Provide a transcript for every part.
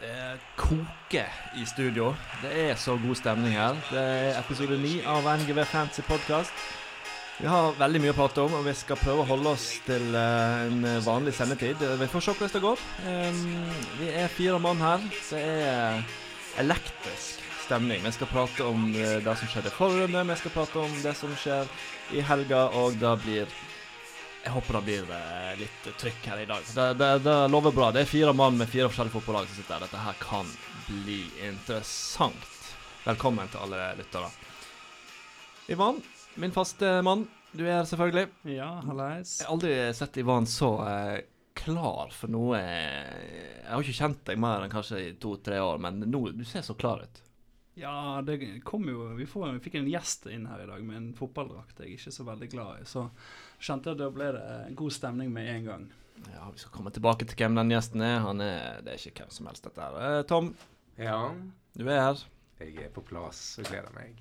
Det koker i studio. Det er så god stemning her. Det er episode ni av NGV Fancy Podcast. Vi har veldig mye å prate om, og vi skal prøve å holde oss til eh, en vanlig sendetid. Vi får se hvordan det går. Vi er fire mann her. Det er elektrisk stemning. Vi skal prate om eh, det som skjedde forrige runde, vi skal prate om det som skjer i helga, og det blir jeg håper det blir eh, litt trykk her i dag. Det, det, det lover bra. Det er fire mann med fire forskjellige fotballag som sitter her. Dette her kan bli interessant. Velkommen til alle lyttere. Ivan, min faste mann. Du er her selvfølgelig. Ja, hallais. Jeg har aldri sett Ivan så eh, klar for noe Jeg har ikke kjent deg mer enn kanskje i to-tre år, men nå, du ser så klar ut. Ja, det kom jo Vi, får, vi fikk en gjest inn her i dag med en fotballdrakt jeg er ikke så veldig glad i. Så kjente at da ble det god stemning med en gang. Ja, Vi skal komme tilbake til hvem den gjesten er. Han er det er ikke hvem som helst, dette her. Eh, Tom, Ja, du er her. jeg er på plass og gleder meg.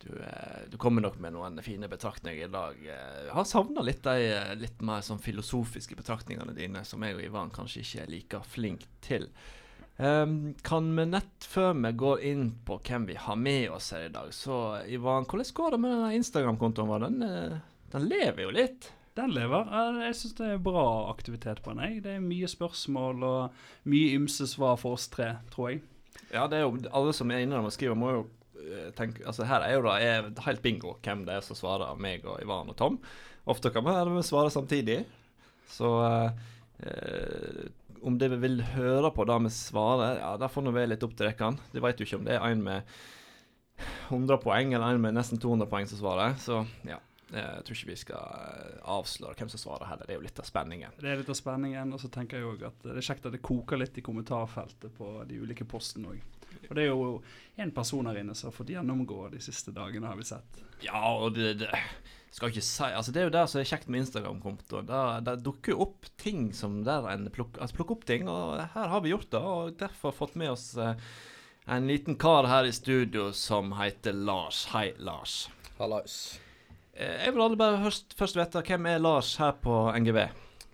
Du, eh, du kommer nok med noen fine betraktninger i dag. Eh, Jeg har savna litt de eh, litt mer sånn filosofiske betraktningene dine, som jeg og Ivan kanskje ikke er like flink til. Ehm, kan vi nett før vi går inn på hvem vi har med oss her i dag, så Ivan, hvordan går det med denne Instagram-kontoen vår? Den, eh, den lever jo litt. Den lever. Jeg syns det er bra aktivitet på den. jeg. Det er mye spørsmål og mye ymse svar for oss tre, tror jeg. Ja, det er jo alle som er inne og skriver, må jo eh, tenke Altså her er jo da er helt bingo hvem det er som svarer meg og Ivan og Tom. Ofte kan vi svare samtidig. Så eh, om dere vil høre på det vi svarer, ja, det får nå være litt opp til dere. De vet jo ikke om det er en med 100 poeng eller en med nesten 200 poeng som svarer. Så ja. Jeg tror ikke vi skal eh, avsløre hvem som svarer heller. Det er jo litt av spenningen. Det er litt av spenningen. Og så tenker jeg òg at det er kjekt at det koker litt i kommentarfeltet på de ulike postene òg. Og det er jo én person her inne som har fått gjennomgå de siste dagene, har vi sett. Ja, og det, det skal ikke si Altså Det er jo det som er kjekt med Instagram-konto. Det, det dukker jo opp ting som der en plukker altså plukker opp ting, og her har vi gjort det. Og derfor fått med oss eh, en liten kar her i studio som heter Lars. Hei, Lars. Hallais. Eh, jeg vil alle bare først, først vite hvem er Lars her på NGV?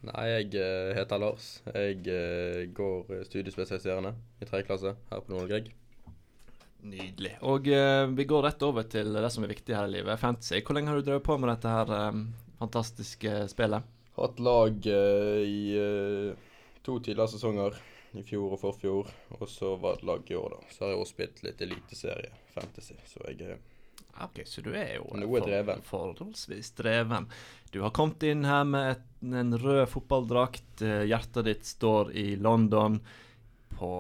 Nei, jeg eh, heter Lars. Jeg eh, går studiespesialiserende i tredje klasse her på Nordre Grieg. Nydelig. Og uh, vi går rett over til det som er viktig her i livet, fantasy. Hvor lenge har du drevet på med dette her um, fantastiske spillet? Hatt lag uh, i uh, to tidligere sesonger, i fjor og forfjor. Og så var det lag i år, da. Så har jeg også spilt litt eliteserie fantasy, så jeg Ok, så du er jo Noe dreven. forholdsvis dreven. Du har kommet inn her med et, en rød fotballdrakt. eh, Hjertet ditt står i London på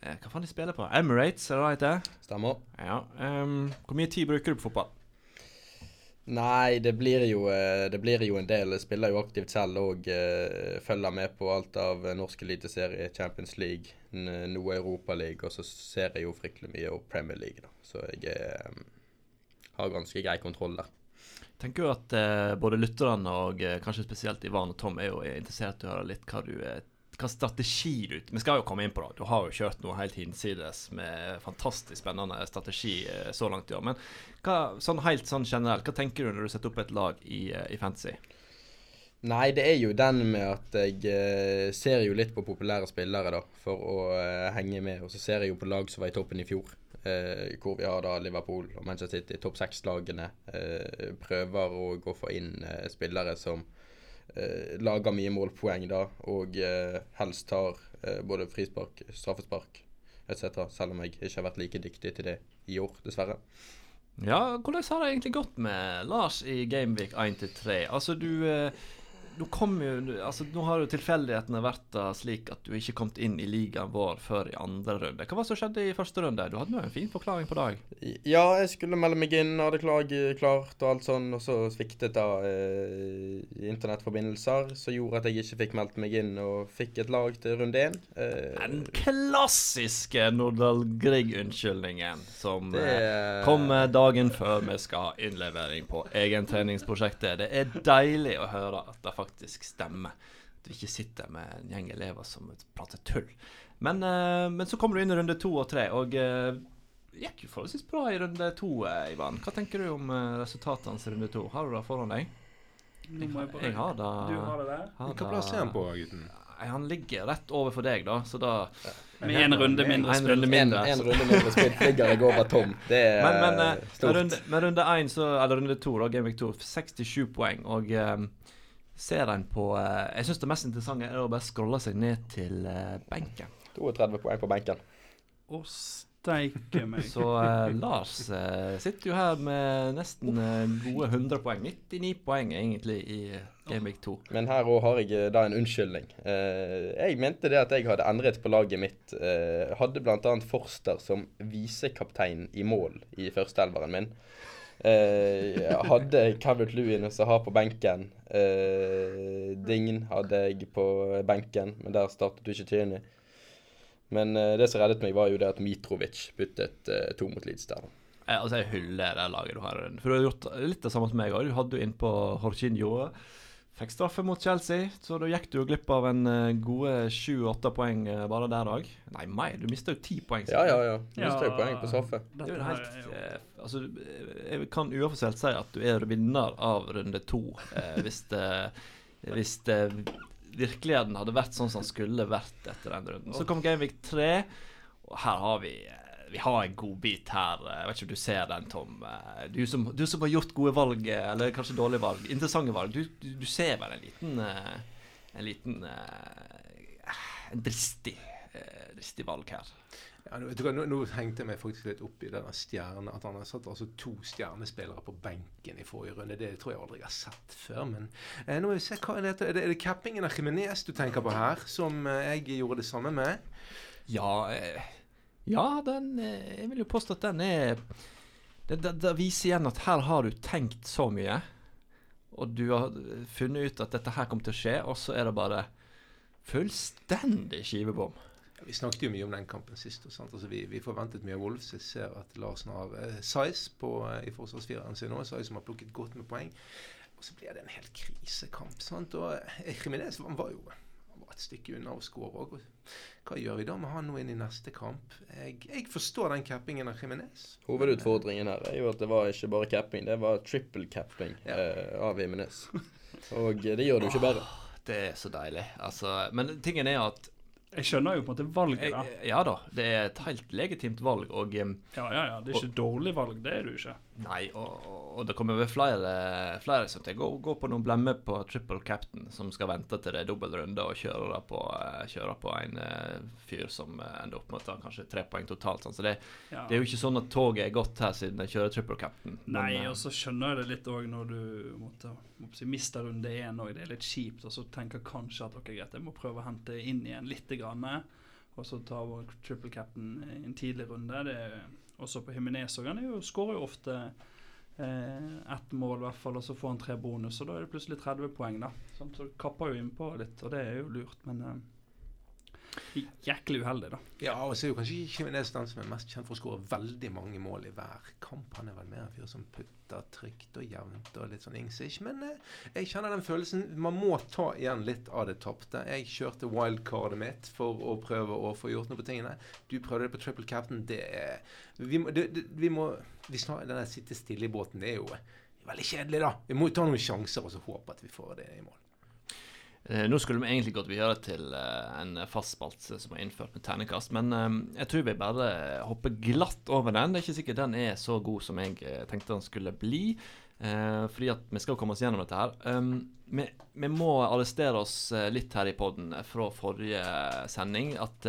eh, Hva faen de spiller på? Emirates, er det det heter? stemmer. Ja. um, hvor mye tid bruker du på fotball? Nei, det blir jo, eh, det blir jo en del. Jeg spiller jo aktivt selv og uh, følger med på alt av norsk eliteserie, Champions League, noe noe Europaliga, og så ser jeg jo fryktelig mye og Premier League, da. Så jeg eh, har ganske grei kontroll der. Jeg tenker jo at eh, både lytterne og eh, kanskje spesielt Ivan og Tom er jo interessert i å høre litt hva du er hva strategi du Vi skal jo komme inn på det. Du har jo kjørt noe helt hinsides med fantastisk spennende strategi eh, så langt i år. Men hva, sånn helt sånn generelt, hva tenker du når du setter opp et lag i, eh, i fantasy? Nei, det er jo den med at jeg eh, ser jo litt på populære spillere, da, for å eh, henge med. Og så ser jeg jo på lag som var i toppen i fjor, eh, hvor vi har da Liverpool og Manchester City, topp seks-lagene. Eh, prøver å for inn eh, spillere som eh, lager mye målpoeng, da, og eh, helst tar eh, både frispark, straffespark etc., selv om jeg ikke har vært like dyktig til det i år, dessverre. Ja, hvordan har det egentlig gått med Lars i Gameweek 1-3? Altså, du nå, kom jo, altså, nå har jo tilfeldighetene vært slik at du ikke kom inn i ligaen vår før i andre runde. Hva var det som skjedde i første runde? Du hadde jo en fin forklaring på dag. Ja, jeg skulle melde meg inn, hadde klag klart og alt sånn, og så sviktet da eh, internettforbindelser, som gjorde at jeg ikke fikk meldt meg inn og fikk et lag til runde én. Eh, Den klassiske Nordahl Grieg-unnskyldningen som det eh, kommer dagen før vi skal ha innlevering på egentreningsprosjektet. Det er deilig å høre at det faktisk stemmer. At vi ikke sitter med en gjeng elever som prater tull. Men, eh, men så kommer du inn i runde to og tre, og det gikk jo forholdsvis bra i runde to, eh, Ivan. Hva tenker du om eh, resultatene hans i runde to? Har du det foran deg? Nå må jeg bare- Jeg har det. Du har det der? har Hva det- plass er han på, gutten? Han ligger rett overfor deg, da, så da Med en runde mindre En spill. runde En, mindre. en runde mindre spilt ligger jeg over Tom. Det er Men, men stort. med, runde, med runde 1, så, eller runde 2, da, Game Week 2, 67 poeng. Og eh, ser en på eh, Jeg syns det mest interessante er å bare scrolle seg ned til eh, benken. 32 poeng på benken. Å, steike meg. Så uh, Lars uh, sitter jo her med nesten uh, gode 100 poeng. 99 poeng egentlig i Game Week 2. Men her òg har jeg da en unnskyldning. Eh, jeg mente det at jeg hadde endret på laget mitt. Uh, hadde bl.a. Forster som visekaptein i mål i førsteelveren min. Eh, jeg hadde Cavert Lewin å ha på benken. Eh, Dign hadde jeg på benken, men der startet du ikke Tierney. Men eh, det som reddet meg, var jo det at Mitrovic byttet eh, to mot Leeds der. Eh, altså, jeg hyller det laget du har. For du har gjort litt det samme som meg òg. Du hadde jo innpå Jorginho. Fikk straffe mot Chelsea, så da gikk du jo glipp av en eh, gode sju-åtte poeng eh, bare der òg. Nei, mer. Du mista jo ti poeng. Ja, ja, ja. Du Mista jo poeng på straffe. Det er jo helt eh, Altså, jeg kan uoffisielt si at du er vinner av runde to, eh, hvis det Hvis det virkeligheten hadde vært sånn som den skulle vært etter den runden. Så kom Gameweek 3, og her har vi eh, Vi har en god bit her. Jeg vet ikke om du ser den, Tom. Eh, Du som, du som har gjort gode valg, eh, eller kanskje dårlige valg, interessante valg. Du, du, du ser vel en liten eh, En liten eh, En dristig, eh, dristig valg her. Ja, nå, vet du hva, nå, nå hengte jeg meg faktisk litt opp i denne stjerne, at han har satt altså to stjernespillere på benken i forrige runde. Det tror jeg aldri jeg har sett før. Men eh, nå må vi se hva er det, er det, er det cappingen av Jimenez du tenker på her, som eh, jeg gjorde det samme med? Ja, eh, ja den eh, Jeg vil jo påstå at den er det, det, det viser igjen at her har du tenkt så mye, og du har funnet ut at dette her kommer til å skje, og så er det bare fullstendig skivebom. Vi snakket jo mye om den kampen sist. Altså, vi, vi forventet mye av Wolves. Jeg ser at Larsen har eh, size på, eh, i forsvarsfireren sin nå. Size som har plukket godt med poeng. Og så blir det en helt krisekamp. sant? Og Jimenez var jo var et stykke unna å skåre òg. Hva gjør vi da med han nå inn i neste kamp? Jeg, jeg forstår den cappingen av Jimenez. Hovedutfordringen her er jo at det var ikke bare capping, det var triple capping Ja. eh, av Jimenez. Og eh, det gjør det jo ikke bedre. Det er så deilig. Altså, men tingen er at Jeg skjønner jo på en måte valget, da. Ja da, det er et helt legitimt valg, og Ja, ja, ja. Det er ikke dårlig valg, det er det jo ikke. Nei, og, og det kommer vel flere, flere som til å gå, gå på noen blemmer på triple captain, som skal vente til det er dobbel runde og kjøre på, eh, kjøre på en eh, fyr som eh, ender opp med å ta kanskje tre poeng totalt. Sånn. Så det, Ja. det er jo ikke sånn at toget er gått her siden jeg kjører triple captain. Nei, Men, og så skjønner jeg det litt òg når du måtte, måtte miste runde én òg. Det er litt kjipt. Og så tenker kanskje at ok, greit, jeg må prøve å hente inn igjen lite grann. Og så ta triple captain i en tidlig runde. Det er, også på Himinez òg. Han er skårer jo ofte eh, ett mål, i hvert fall, og så får han tre bonus. Og da er det plutselig 30 poeng, da. Så det kapper jo innpå litt, og det er jo lurt. Men eh, jæklig uheldig, da. Ja, og så er jo kanskje ikke Jimenez den som er mest kjent for å skåre veldig mange mål i hver kamp. Han er vel mer en fyr som putter trygt og jevnt og litt sånn ingsish. Men eh, jeg kjenner den følelsen Man må ta igjen litt av det tapte. Jeg kjørte wildcardet mitt for å prøve å få gjort noe på tingene. Du prøvde det på triple captain. Det er Vi må, det, det, vi må vi snar, Den sitte stille i båten, det er jo veldig kjedelig, da. Vi må ta noen sjanser og så håpe at vi får det i mål. Eh, Nå skulle vi egentlig gått videre til eh, en fast spalte som er innført med terningkast, men eh, jeg tror vi bare hopper glatt over den. Det er ikke sikkert den er så god som jeg tenkte den skulle bli, fordi at vi skal komme oss gjennom dette her. Um, vi, vi må arrestere oss litt her i poden fra forrige sending. At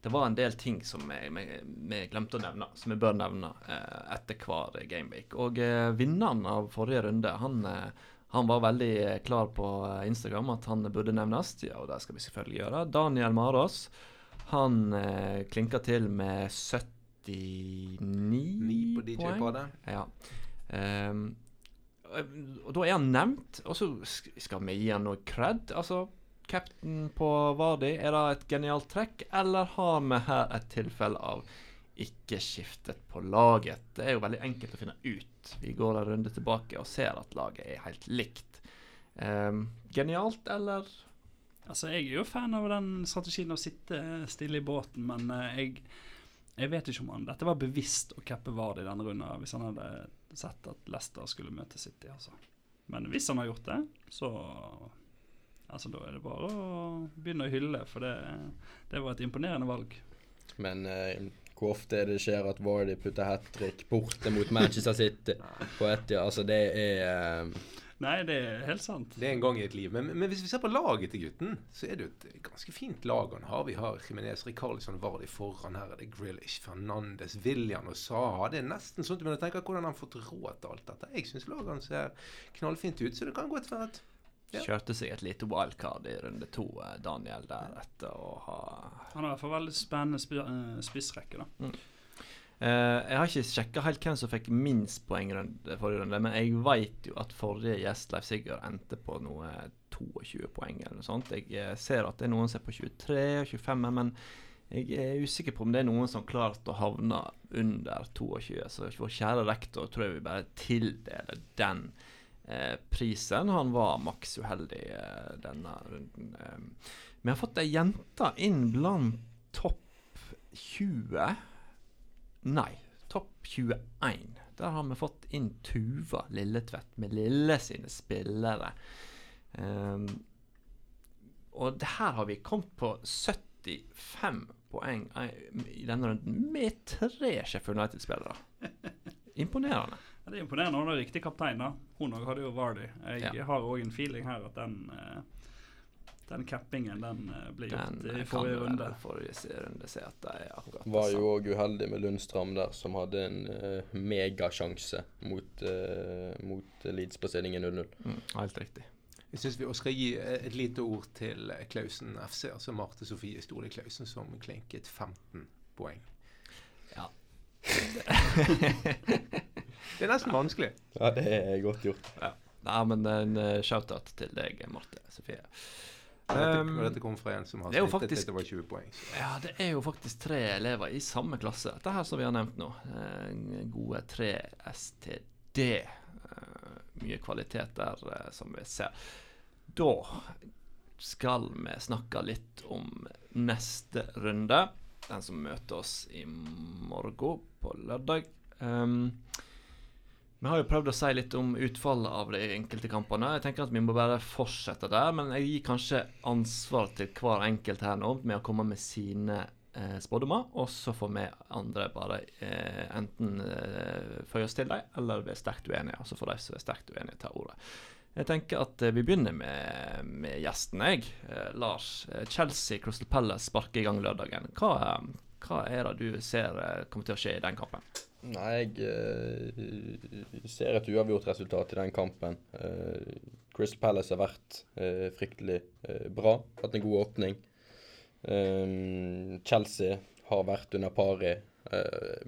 det var en del ting som vi glemte å nevne, som vi bør nevne eh, etter hver gameweek. Og eh, vinneren av forrige runde, han eh, han var veldig eh, klar på eh, Instagram at han burde nevnes. Ja, og det skal vi selvfølgelig gjøre. Daniel Marås. Han eh, klinka til med 79 Ni på poeng. DJ-padet. Ja. Um, og da er han nevnt, og så skal vi gi han noe cred. Altså, cap'n på Vardi, er det et genialt trekk, eller har vi her et tilfelle av ikke skiftet på laget? Det er jo veldig enkelt å finne ut. Vi går en runde tilbake og ser at laget er helt likt. Um, genialt, eller? Altså, Jeg er jo fan av den strategien å sitte stille i båten, men uh, jeg, jeg vet ikke om han Dette var bevisst å cappe Vard i denne runden hvis han hadde sett at Leicester skulle møte City. altså. Men hvis han har gjort det, så Altså, Da er det bare å begynne å hylle, for det, det var et imponerende valg. Men eh, hvor ofte er det skjer at Vardy putter hat trick borte mot Manchester City på Etia? Altså, det er eh, Nei, det er helt sant. Det er en gang i et liv. Men, men hvis vi ser på laget til gutten, så er det jo et ganske fint lag han har. Vi har Jimenez Rikarlison Vardy foran. Her er det Grillish, Fernandes, William og Saha. Det er nesten sånn at du må å tenke hvordan han har fått råd til alt dette. Jeg syns laget hans ser knallfint ut, så det kan godt være at Ja. Kjørte seg et lite wildcard i runde to, eh, Daniel, der etter å ha Han har i hvert fall veldig spennende eh, spissrekke, da. Eh, jeg har ikke sjekka helt hvem som fikk minst poeng rundt forrige runde, men jeg veit jo at forrige gjest, Leif Sigurd, endte på noe 22 poeng eller noe sånt. Jeg eh, ser at det er noen som er på 23 og 25, men jeg er usikker på om det er noen som har klart å havne under 22. Så vår kjære rektor tror jeg vi bare tildeler den eh, prisen. Han var maks uheldig eh, denne runden. Eh, vi har fått ei jente inn blant topp 20. Nei, topp 21. Der har vi fått inn Tuva Lilletvedt med Lille sine spillere. Ehm, og det her har vi kommet på 75 poeng eh, i denne runden med tre Sheffield United-spillere. Imponerende. Ja, det er imponerende. Han er riktig kaptein, da. Hun òg hadde jo Vardy. Jeg Ja. har òg en feeling her at den eh, den cappingen den eh, ble gjort Den i forrige du runde. forrige runde se at det er akkurat Var jo òg uheldig med Lundstram der, som hadde en uh, megasjanse mot, uh, mot Leeds på stillingen 0-0. mm, Helt riktig. Jeg syns vi også skal gi eh, et lite ord til eh, Klausen FC, altså Marte Sofie Stole Klausen, som klinket 15 poeng. Ja. Det er nesten vanskelig. Ja, det er godt gjort. Nei, men en eh, shout-out til deg, Marte Sofie. Og dette, Um, dette kom fra en som har snittet faktisk- litt over 20 poeng. Ja, det er jo faktisk tre elever i samme klasse. Dette her som vi har nevnt nå. Gode tre STD. Eh, mye kvalitet der, eh, som vi ser. Da skal vi snakke litt om neste runde. Den som møter oss i morgen, på lørdag. Um, vi har jo prøvd å si litt om utfallet av de enkelte kampene. Jeg tenker at Vi må bare fortsette der, men jeg gir kanskje ansvar til hver enkelt her nå med å komme med sine eh, spådommer, og så får vi andre bare eh, enten eh, føye oss til dem, eller være sterkt uenige. Og så får de som er sterkt uenige, ta ordet. Jeg tenker at eh, vi begynner med, med gjesten, jeg. Eh, Lars. Eh, Chelsea Crystal Palace sparker i gang lørdagen. Hva, eh, hva er det du ser eh, kommer til å skje i den kampen? Nei, jeg eh, ser et uavgjort resultat i den kampen. Uh, Crystal Palace har vært eh, fryktelig eh, bra. Hatt en god åpning. Chelsea har vært under pari.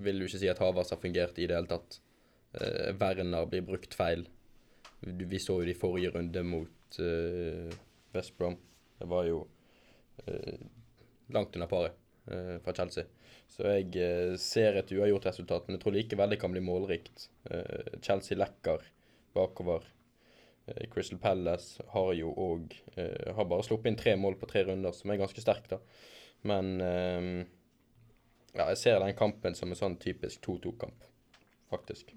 Vil jo ikke si at Havas har fungert i det hele tatt. Werner blir brukt feil. Vi så jo det i forrige runde mot uh, West Brom. Det var jo uh, langt under pari fra Chelsea. Så jeg eh, ser et uavgjort resultat, men jeg tror likevel det kan bli målrikt. Eh, Chelsea lekker bakover. Eh, Crystal Palace har jo òg eh, Har bare sluppet inn tre mål på tre runder, som er ganske sterkt, da. Men eh, ja, jeg ser den kampen som en sånn typisk 2-2-kamp, faktisk.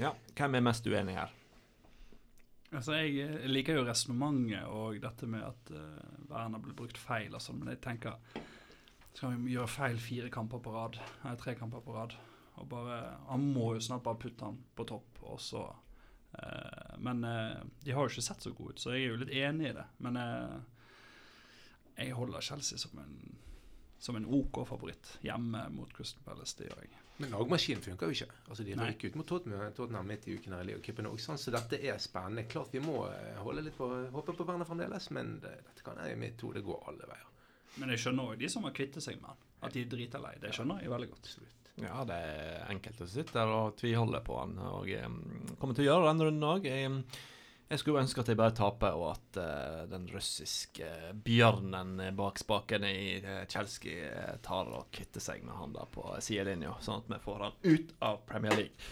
Ja, Hvem er mest uenig her? Altså, Jeg eh, liker jo resonnementet og dette med at uh, Werner ble brukt feil og sånn, men jeg tenker Skal vi gjøre feil fire kamper på rad? Nei, tre kamper på rad. Og bare, Han må jo snart bare putte han på topp, og så eh, Men eh, de har jo ikke sett så gode ut, så jeg er jo litt enig i det. Men eh, jeg holder Chelsea som en, som en OK favoritt hjemme mot Crystal Palace. Det gjør jeg. Men lagmaskinen funker jo ikke. Altså De røyk ut mot Tottenham, Tottenham midt i uken her i òg, sånn, så dette er spennende. Klart vi må eh, holde litt på håpe på Werner fremdeles, men det, dette kan jeg i mitt hode gå alle veier. Men jeg skjønner òg de som har kvittet seg med han. At de driter lei. Det skjønner jeg veldig godt. Ja, det er enkelte som sitter der og tviholder på han. Og kommer til å gjøre denne runden òg. Jeg, jeg skulle ønske at jeg bare taper, og at uh, den russiske bjørnen bak spakene i Kjelski Chelsea eh, tar og kvitter seg med han der på sidelinja, sånn at vi får han ut av Premier League.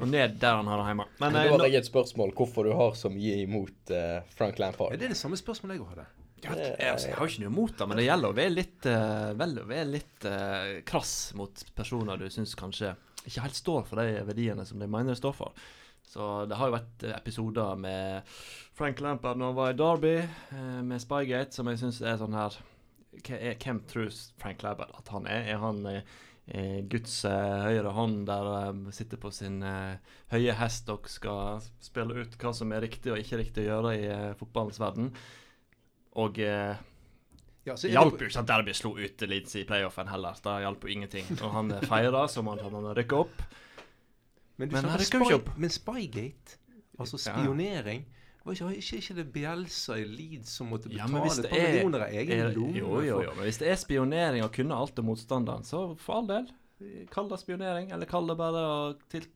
Og ned der han har det hjemme. Men Men eh, da har nå- jeg et spørsmål hvorfor du har så mye imot uh, Frank Lampard. det er det samme spørsmålet jeg hadde. Ja, jeg, altså, jeg har ikke noe imot det, men det gjelder å være litt, uh, vel å være litt uh, krass mot personer du syns kanskje ikke helt står for de verdiene som de mener de står for. Så det har jo vært eh, episoder med Frank Lampard når han var i Derby, uh, med Spygate, som jeg syns er sånn her er- Hvem tror Frank Lampard at han er? Er han Guds høyre hånd der eh, sitter på sin høye hest og skal spille ut hva som er riktig og ikke riktig å gjøre i fotballens verden? Og eh, Ja, det hjalp jo ikke at Derby slo ut Leeds i playoffen heller. Det hjalp jo ingenting. Og han eh, feira som om han hadde rykka opp. Men, du Men han rykka jo ikke opp. Men Spygate, altså Ja. spionering Var ikke, ikke, ikke det Bjelsa i Leeds som måtte Ja, betale hvis et par er- millioner av egen lomme? jo, jo, jo. Men hvis det er spionering og kunne alt om motstanderen, så for all del. Kall det spionering, eller kall det bare å til,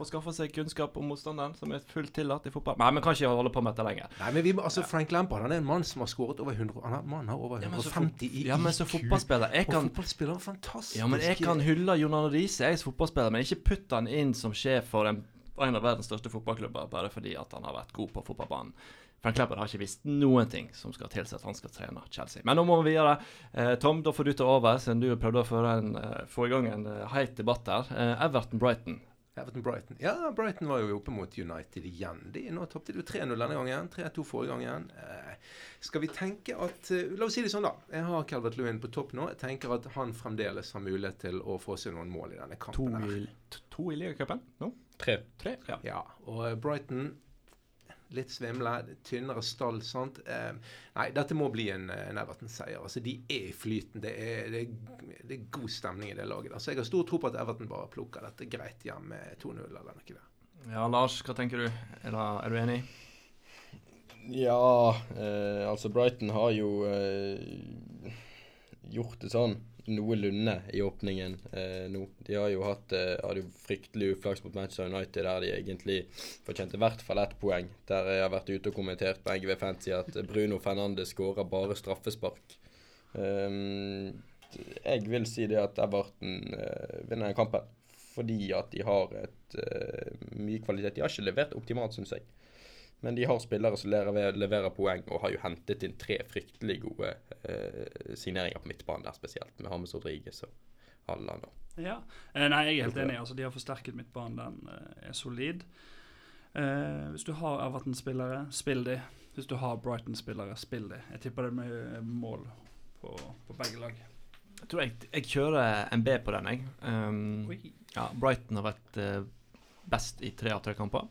få skaffe seg kunnskap om motstanderen, som er fullt tillatt i fotball. Nei, vi kan ikke holde på med dette lenger. Nei, men vi, altså Frank Lampard han er en mann som har skåret over 100 Han har, mannen har over Ja, men så 150 i Ja, men som fotballspiller Jeg Og fotballspiller er fantastisk. ja, men jeg kan hylle Jonan Arne Riise, jeg er fotballspiller, men ikke putte han inn som sjef for en, en av verdens største fotballklubber bare fordi at han har vært god på fotballbanen. Frank Lampard har ikke visst noen ting som skal tilsi at han skal trene Chelsea. Men nå må vi videre. Eh, Tom, da får du ta over, siden du prøvde å føre en, eh, få i gang en eh, heit debatt her. Eh, Everton-Brighton. Everton Brighton. Ja, Brighton var jo oppe mot United igjen. De, nå tapte de jo 3-0 denne gangen. 3-2 forrige gangen. Eh, skal vi tenke at eh, La oss si det sånn, da. Jeg har Calvert Lewin på topp nå. Jeg tenker at han fremdeles har mulighet til å få seg noen mål i denne To kampen. her. to- to i ligacupen nå? Tre. Tre? Ja. Ja, og Brighton Litt svimle, tynnere stall, sant. Eh, nei, dette må bli en, en Everton-seier. Altså, De er i flyten. Det er, det, er, det er god stemning i det laget. Altså, jeg har stor tro på at Everton bare plukker dette greit hjem med 2-0 eller noe. der. ja, Lars, hva tenker du? Er, da, er du enig? Ja, eh, altså Brighton har jo eh, gjort det sånn noenlunde i åpningen eh, nå. De har jo hatt eh, hadde jo fryktelig uflaks mot Manchester United, der de egentlig fortjente i hvert fall ett poeng. Der jeg har vært ute og kommentert på NGV Fancy at Bruno Fernandes skårer bare straffespark. Um, jeg vil si det at Everton eh, vinner kampen. Fordi at de har et eh, mye kvalitet. De har ikke levert optimalt, syns jeg. Men de har spillere som leverer, poeng, og har jo hentet inn tre fryktelig gode eh, signeringer på midtbanen der, spesielt. Med Hames Rodriguez og Halland. og- Ja. Eh, nei, jeg er helt enig. Altså, de har forsterket midtbanen. Den eh, er solid. Eh, hvis du har Everton-spillere, spill de. Hvis du har Brighton-spillere, spill de. Jeg tipper det med mål på, på begge lag. Jeg tror jeg, jeg kjører en B på den, jeg. Um, ja, Brighton har vært eh, best i tre av tre kamper.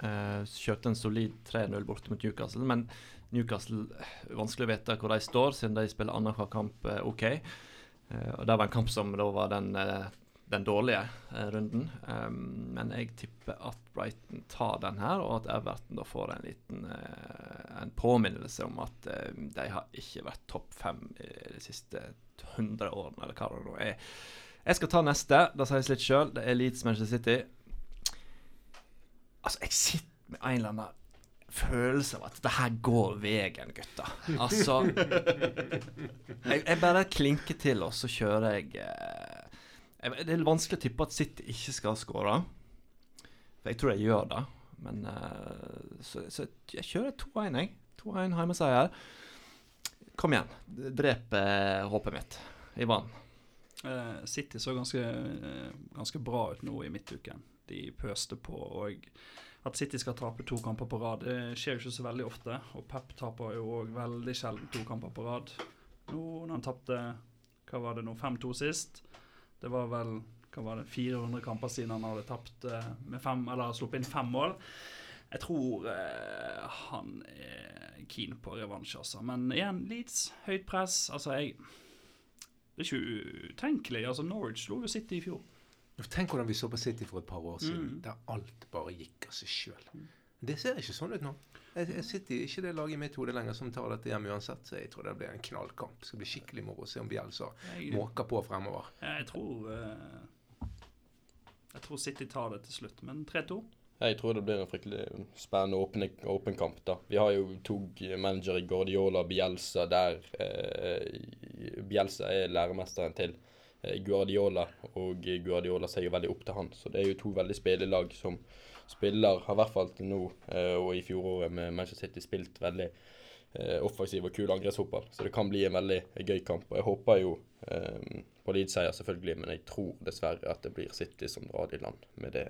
Uh, kjørte en solid 3-0 borte mot Newcastle, men Newcastle eh, Vanskelig å vite hvor de står, siden de spiller annenhver kamp uh, OK. Uh, og Det var en kamp som da var den, eh, den dårlige eh, runden. Um, men jeg tipper at Brighton tar den her, og at Everton da får en liten eh, en påminnelse om at eh, de har ikke vært topp fem i de siste 100 årene, eller hva det nå er. Jeg skal ta neste. Det sies litt sjøl. Det er Leeds Manchester City. Altså, jeg sitter med en eller annen følelse av at det her går veien, gutta. Altså Jeg, jeg bare klinker til, og så kjører jeg eh, jeg- Det er vanskelig å tippe at City ikke skal skåre. For jeg tror de gjør det. Men eh, så, så jeg kjører 2-1, jeg. 2-1 hjemmeseier. Kom igjen. Drep eh, håpet mitt Ivan. City så ganske, ganske bra ut nå i midtuken. De pøste på. og At City skal tape to kamper på rad, det skjer jo ikke så veldig ofte. Og Pep taper jo òg veldig sjelden to kamper på rad. Nå når han tapte hva var det nå, 5-2 sist Det var vel hva var det, 400 kamper siden han hadde tapt eh, med fem, eller sluppet inn fem mål. Jeg tror eh, han er keen på revansj, altså. Men igjen, Leeds, høyt press. Altså, jeg det er ikke utenkelig. altså Norwich slo jo City i fjor. Tenk hvordan vi så på City for et par år siden, Mm. der alt bare gikk av seg sjøl. Det ser ikke sånn ut nå. Jeg, jeg sitter ikke det laget i mitt hode lenger som tar dette hjem uansett, så jeg tror det blir en knallkamp. Det skal bli skikkelig moro å se om Bjelsa måker på fremover. jeg tror eh, Jeg tror City tar det til slutt, men 3-2. Jeg tror det blir en fryktelig spennende åpen, åpen kamp. da. Vi har jo to managere i Guardiola og Bielsa der eh, Bielsa er læremesteren til eh, Guardiola, og Guardiola ser jo veldig opp til han. Så det er jo to veldig spillelag som spiller, har i hvert fall til nå eh, og i fjoråret med Manchester City spilt veldig eh, offensiv og kul angrepsfotball. Så det kan bli en veldig gøy kamp. Og jeg håper jo eh, på Leeds-seier, selvfølgelig, men jeg tror dessverre at det blir City som drar i land med det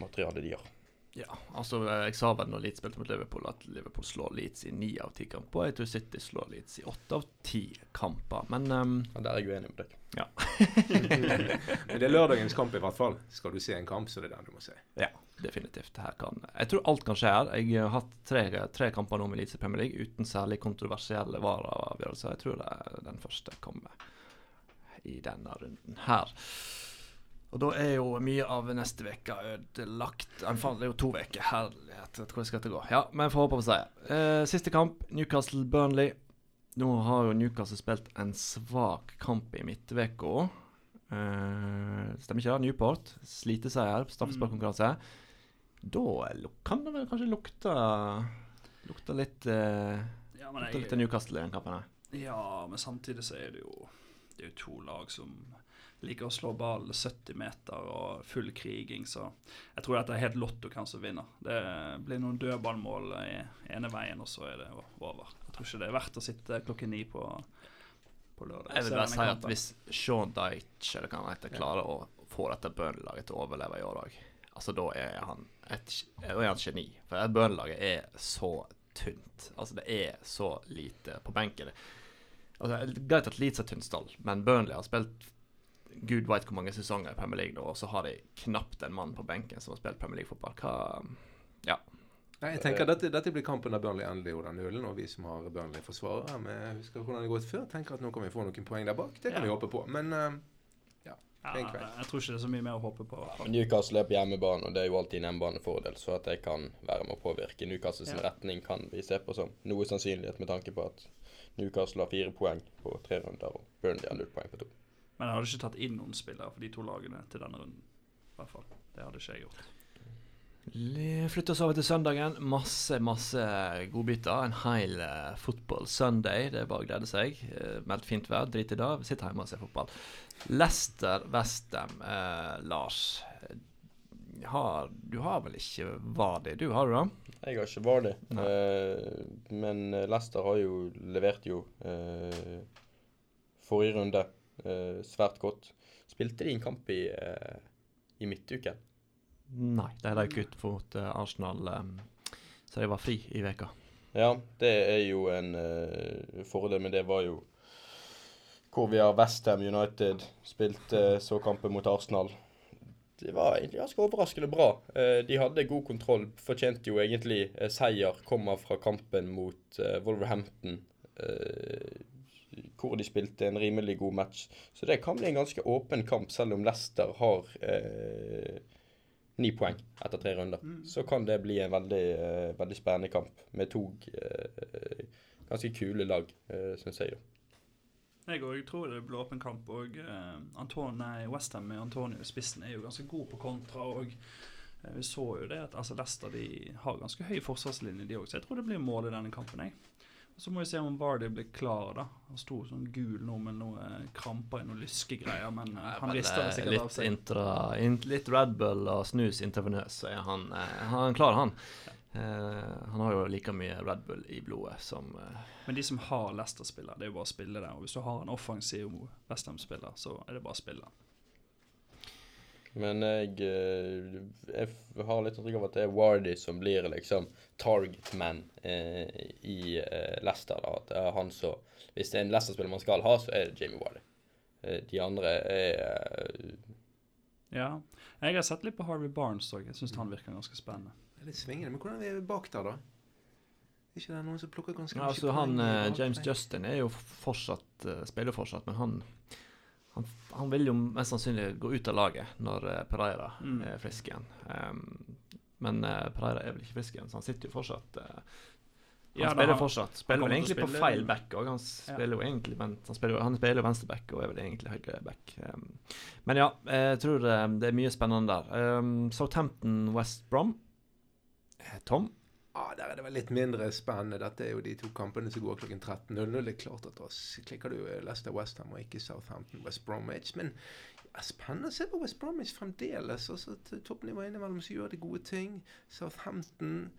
materialet de har. Ja, altså jeg sa vel når Leeds spilte mot Liverpool at Liverpool slår Leeds i ni av ti kamper. Og jeg tror City slår Leeds i åtte av ti kamper. Men um, Ja, der er jeg uenig med deg. Men det er lørdagens kamp i hvert fall. Skal du se en kamp, så er det den du må se. ja, definitivt. Her kan, jeg tror alt kan skje her. Jeg har hatt tre, tre kamper nå med Leeds i Premier League uten særlig kontroversielle vareavgjørelser. Jeg tror det er den første kommer i denne runden her. Og da er jo mye av neste uke ødelagt. Faen, Det er jo to uker. Herlighet, hvordan skal dette gå? Ja, men får håpe på seier. Eh, siste kamp, Newcastle-Burnley. Nå har jo Newcastle spilt en svak kamp i midtveka. Eh, stemmer ikke det? Newport. Sliteseier, straffesparkkonkurranse. Da kan det vel kanskje lukte Lukte litt eh, Ja, Lukte litt Newcastle i den kampen her. ja, men samtidig så er det jo Det er jo to lag som liker å slå ball 70 meter og full kriging, så jeg tror dette er helt lotto hvem som vinner. Det blir noen dødballmål i ene veien, og så er det over. Jeg tror ikke det er verdt å sitte klokken ni på, på lørdag. Jeg vil bare si at hvis Sean Dyche eller hva han heter, klarer å få dette Burnley-laget til å overleve i år òg, altså da er han et, da er han geni. For det Burnley-laget er så tynt. Altså det er så lite på benken. Altså, det greit at Leeds er tynn stall, men Burnley har spilt gud veit hvor mange sesonger i Premier League og så har de knapt en mann på benken som har spilt Premier League-fotball. Hva Nei, jeg tenker dette, dette blir kampen der Burnley endelig gjorde nullen, og vi som har Burnley-forsvarere med husker hvordan det har gått før, tenker at nå kan vi få noen poeng der bak. Det kan Ja. vi håpe på. Men uh, ja, fin kveld. Jeg tror ikke det er så mye mer å håpe på. Ja. Newcastle er på hjemmebane, og det er jo alltid en hjemmebanefordel, så at det kan være med å påvirke Newcastles Ja. retning, kan vi se på som noe sannsynlighet med tanke på at Newcastle har fire poeng på tre runder, og Burnley har null poeng på to. Men jeg hadde ikke tatt inn noen spillere for de to lagene til denne runden. I hvert fall. Det hadde ikke jeg gjort. Flytt oss over til søndagen. Masse, masse godbiter. En hel uh, fotball Sunday. Det er bare å glede seg. Uh, meldt fint vær, drit i det. Sitt hjemme og se fotball. Leicester Westham, uh, Lars. Har, du har vel ikke Vardi, du har du det? Jeg har ikke Vardi. Eh, men Leicester har jo levert jo eh, forrige runde svært godt. Spilte de en kamp i, eh, i midtuken? Nei, de røyk ut mot eh, Arsenal, så de var fri i veka. Ja, det er jo en eh, fordel, men det var jo hvor vi har Westham United spilte så kampen mot Arsenal. Det var egentlig ganske overraskende bra. Eh, de hadde god kontroll, fortjente jo egentlig eh, seier. Kommer fra kampen mot eh, Wolverhampton, eh, hvor de spilte en rimelig god match. Så det kan bli en ganske åpen kamp, selv om Leicester har eh, ni poeng etter tre runder. Så kan det bli en veldig, eh, veldig spennende kamp med to eh, ganske kule lag, eh, syns jeg. da. Jeg òg tror det blir åpen kamp. Og eh, Westham med Antonio i spissen er jo ganske god på kontra. Og eh, vi så jo det at altså Leicester de har ganske høy forsvarslinje, de òg. Så jeg tror det blir mål i denne kampen. jeg. Så må vi se om Vardy blir klar. da Han sto sånn gul nå med noen kramper i noen lyskegreier, men Nei, han Vel, rister det sikkert sikkert av seg. intra, in, litt Red Bull og snus intravenøs, så er han, eh, han klar, han. Eh, han har jo like mye Red Bull i blodet som eh, Men de som har Leicester-spillere, det er jo bare å spille det. Og hvis du har en offensiv Westham-spiller, så er det bare å spille. Men jeg, eh, jeg har litt inntrykk av at det er Wardy som blir liksom target man eh, i eh, Leicester. da, At det er han som Hvis det er en Leicester-spiller man skal ha, så er det Jamie Wardy. Eh, de andre er eh, Ja. Jeg har sett litt på Harvey Barnes òg. Jeg syns han virker ganske spennende. Det er litt svingende. Men hvordan er vi bak der, da? Er ikke det noen som plukker ganske ja, mye altså han, poeng James? Justin er jo fortsatt spiller fortsatt, men han, han han vil jo mest sannsynlig gå ut av laget når eh, Pereira Mm. er frisk igjen. Um, men eh, Pereira er vel ikke frisk igjen, så han sitter jo fortsatt uh, Han Ja, spiller han- fortsatt. Spiller vel egentlig på feil back òg. Han spiller jo egentlig vent, han spiller, han spiller jo venstreback og er vel egentlig høyre back. Um, men ja, jeg tror det er mye spennende der. Um, Southampton West Brom. Tom? Ja, Der er det vel litt mindre spennende. Dette er jo de to kampene som går klokken 13.00. Det er klart at da klikker du Leicester Westham og ikke Southampton West Bromwich. Men ja, spennende å se på West Bromwich fremdeles. Altså, til toppnivået innimellom så gjør de gode ting. Southampton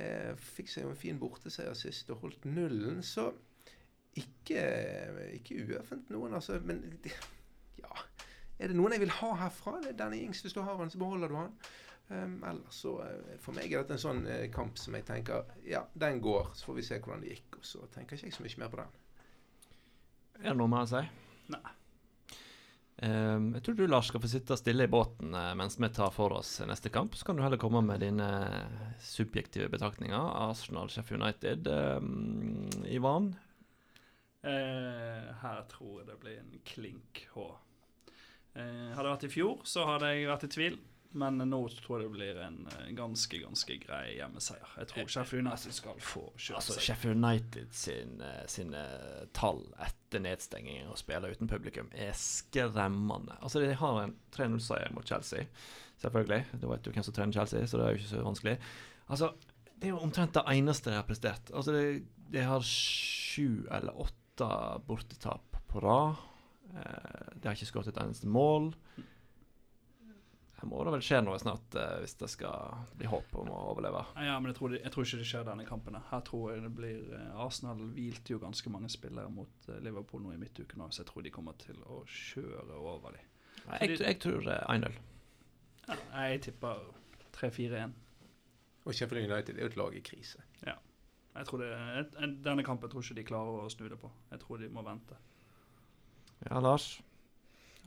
eh, fikk seg jo en fin borteseier sist og holdt nullen. Så ikke, ikke uøffent noen, altså. Men ja Er det noen jeg vil ha herfra? Det er Danny Ings. Hvis du har han, så beholder du han. Um, ellers så eh, For meg er dette en sånn eh, kamp som jeg tenker Ja, den går, så får vi se hvordan det gikk. Og så tenker ikke jeg så mye mer på den. Er det noe mer å si? Nei. Um, jeg tror du, Lars, skal få sitte stille i båten eh, mens vi tar for oss neste kamp. Så kan du heller komme med dine subjektive betraktninger. Arsenal, Sheffield United. Um, Ivan? Eh, her tror jeg det blir en klink H. Eh, hadde det vært i fjor, så hadde jeg vært i tvil. Men nå tror jeg det blir en eh, ganske ganske grei hjemmeseier. Jeg tror Sheffield United skal få kjørt Altså, seg. Sheffield United sin, eh, sine tall etter nedstengingen og spiller uten publikum er skremmende. Altså, De har en 3-0-seier mot Chelsea, selvfølgelig. Da vet du hvem som trener Chelsea, så det er jo ikke så vanskelig. Altså, Det er jo omtrent det eneste de har prestert. Altså, De, de har sju eller åtte bortetap på rad. Eh, de har ikke skåret et eneste mål. Her må det vel skje noe snart eh, hvis det skal bli håp om å overleve. Ja, men jeg tror, det, jeg tror ikke det skjer denne kampen. Her tror jeg det blir eh, Arsenal hvilte jo ganske mange spillere mot eh, Liverpool nå i midtuken, også, så jeg tror de kommer til å kjøre over dem. Jeg, jeg tror er 1-0. Ja, jeg tipper 3-4-1. Og Sheffield United er jo et lag i krise. Jeg tror det, jeg- Denne kampen tror ikke de klarer å snu det på. Jeg tror de må vente. Ja, Lars.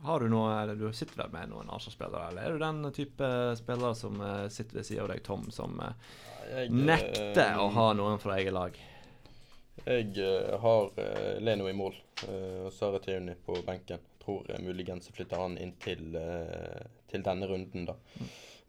Har du noe eller Du sitter vel med noen Arsenal-spillere, eller er du den type spillere som eh, sitter ved siden av deg, Tom, som eh, Jeg, nekter eh, å ha noen fra eget lag? Jeg eh, har eh, Leno i mål eh, og Sara Tiuni på benken. Tror uh, muligens jeg flytter han inn til, eh, til denne runden, da.